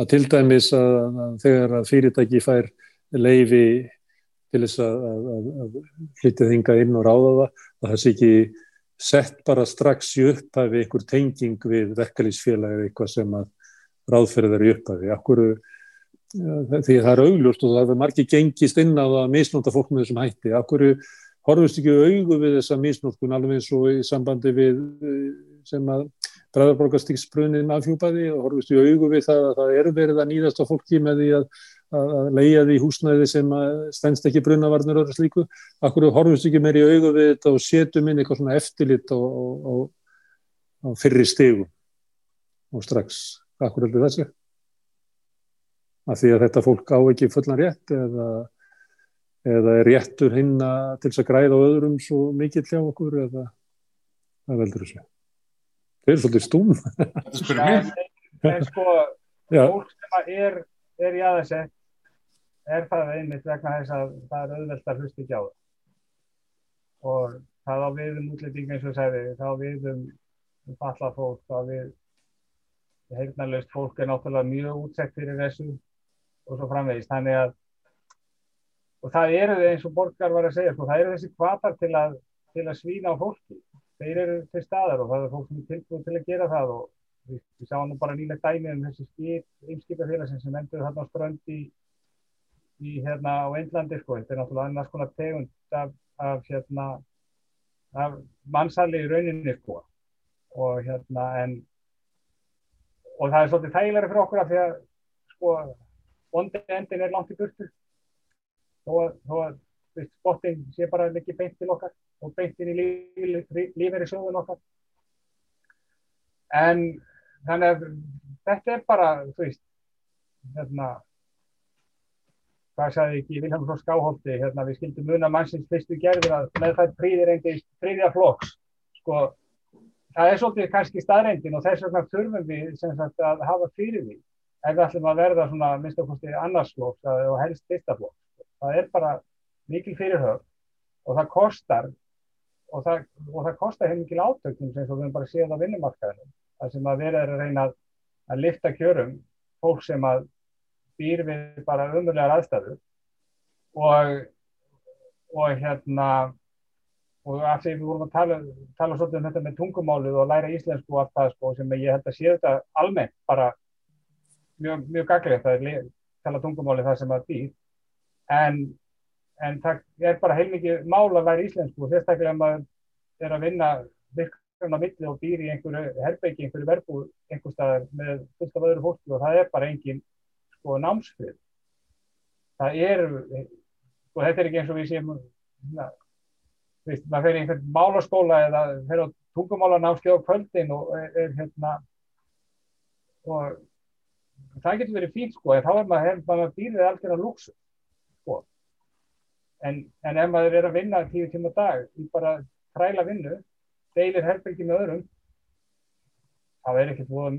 Að til dæmis að, að þegar að fyrirtæki fær leifi til þess að, að, að flytja þinga inn og ráða það og það sé ekki sett bara strax í upphafi einhver tenging við verkalýsfélag eða eitthvað sem að ráðferðar í upphafi. Akkur, því það er augljóst og það er margir gengist inn á að misnóta fólk með þessum hætti. Akkur horfust ekki augu við þessa misnótkun alveg eins og í sambandi við sem að bræðarborgastíksbrunnin afhjúpaði og horfust ekki augu við það að það er verið að nýðast á fólki með því að að leia því húsnæði sem stennst ekki brunnavarnir og slíku, akkur horfumst ekki meir í augu við þetta og setjum inn eitthvað svona eftirlit á, á, á fyrri stegum og strax, akkur heldur þessi að því að þetta fólk á ekki fullan rétt eða, eða er réttur hinn til þess að græða á öðrum svo mikill hjá okkur eða það veldur þessu? Það er svolítið stúm en, en sko fólk sem er er í aðeins er það einmitt vegna þess að það er auðvelt að hlusta ekki á það. Og það á við um útlendinga eins og segði, það á við um, um fallað fólk, það við heilnarlaust fólk er náttúrulega mjög útsett fyrir þessu og svo framvegist, þannig að og það eru eins og Borgar var að segja, sko, það eru þessi kvatar til að, til að svína á fólki. Þeir eru til staðar og það er fólk sem er tilbúið til að gera það og við, við sáum nú bara nýlega dæmi um þessi skip, einskipafélagsins sem endur þarna á ströndi í hérna á Einlandi sko, þetta er náttúrulega annars konar tegund af, af hérna af mannsali í rauninni sko. Og hérna en og það er svolítið þægilega fyrir okkur af því að sko vondi endin er langt í burtu. Þó að spotting sé bara ekki beint til okkar og beint inn í lífeyri sjóðun okkar. En þannig að þetta er bara þú veist hérna hvað sagði ekki Vilhelm frá Skáholti hérna við skildum muna mannsins fyrstu gerður að með það príðir eindist príðja flokks. Sko það er svolítið kannski staðreindin og þess vegna þurfum við sagt að hafa fyrir því. Ef við ætlum að verða svona minnst okkurstu annarsflokks og helst fyrsta flokks. Það er bara mikil fyrirhöf og það kostar og það, og það kostar hefði mikil átöknum sem við bara séum á vinnumarkaðinu þar sem að vera er að reyna að, að lifta kjörum fólk sem að býr við bara umurlegar aðstæður og, og hérna og af því við vorum að tala, tala svolítið um þetta með tungumálið og læra íslensku og allt það sko sem ég held að sé þetta almennt bara mjög, mjög gaglegt að tala tungumálið það sem að býr. En, en það er bara heilmikið mál að læra íslensku og sérstaklega að maður er að vinna virk á milli og býr í einhverju herrbyggi, einhverju verbúð einhver staðar með fullt af öðru fólki og það er bara engin sko námsfrið það er og þetta er ekki eins og við séum na, veist, maður fer í einhvern málaskóla eða fer á tungumálanámskið á kvöldin og er, er hérna og það getur verið fín sko þá er maður, maður býrið algjörða lúksu sko. En, en ef maður er að vinna tíu tíma dag í bara træla vinnu deilir herbyrgi með öðrum þá er ekki búin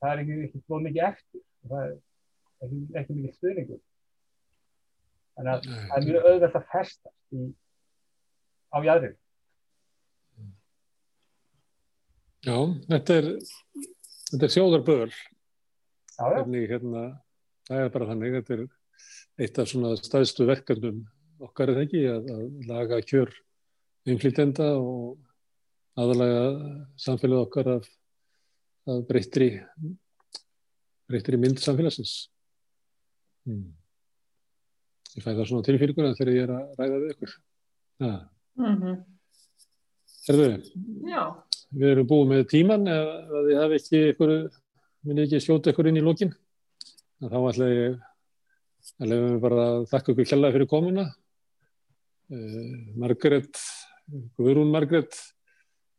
það er ekki búin mikið eftir það er ekki, ekki mikið stuðningur. Þannig að það er mjög auðvelt að festast í, á jæðrið Já, þetta er þetta er hvernig hérna það er bara þannig, þetta er eitt af svona staðstu verkefnum okkar er ekki að, að laga kjör innflýtenda og aðalega samfélagið okkar af, af breyttri breyttri mynd samfélagsins hmm. ég fæ það svona tilfýrkuna þegar ég er að ræða við ykkur ja. Mm -hmm. Herðu, Já, við erum búið með tíman ef að þið hafi ekki ykkur minni ekki skjóta ykkur inn í lókin þá ætla ég að lefum við bara að þakka ykkur kjallaði fyrir komuna uh, Margaret Guðrún Margaret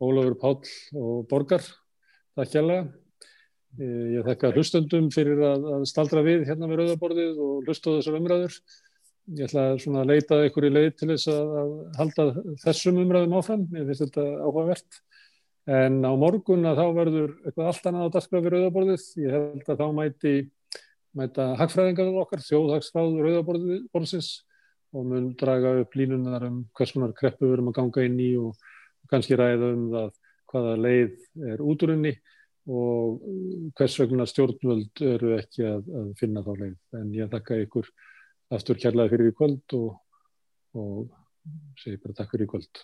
Ólafur Páll og Borgar takk kjallaði uh, ég þakka hlustundum fyrir að, að staldra við hérna við rauðaborðið og hlusta á þessar umræður. Ég ætla svona að leita ykkur í leið til þess að, að halda þessum umræðum áfram. Ég finnst þetta áhugavert. En á morgun að þá verður eitthvað allt annað á dagskraf við rauðaborðið. Ég held að þá mæti mæta hagfræðingarnar okkar, þjóðhagsfráð rauðaborðsins og mun draga upp línunar um hvers konar kreppu við erum að ganga inn í og kannski ræða um það hvaða leið er úturinni og hvers vegna stjórnvöld eru ekki að, að finna þá leið. En ég þakka ykkur aftur kærlega fyrir í kvöld og, og segi bara takk fyrir í kvöld.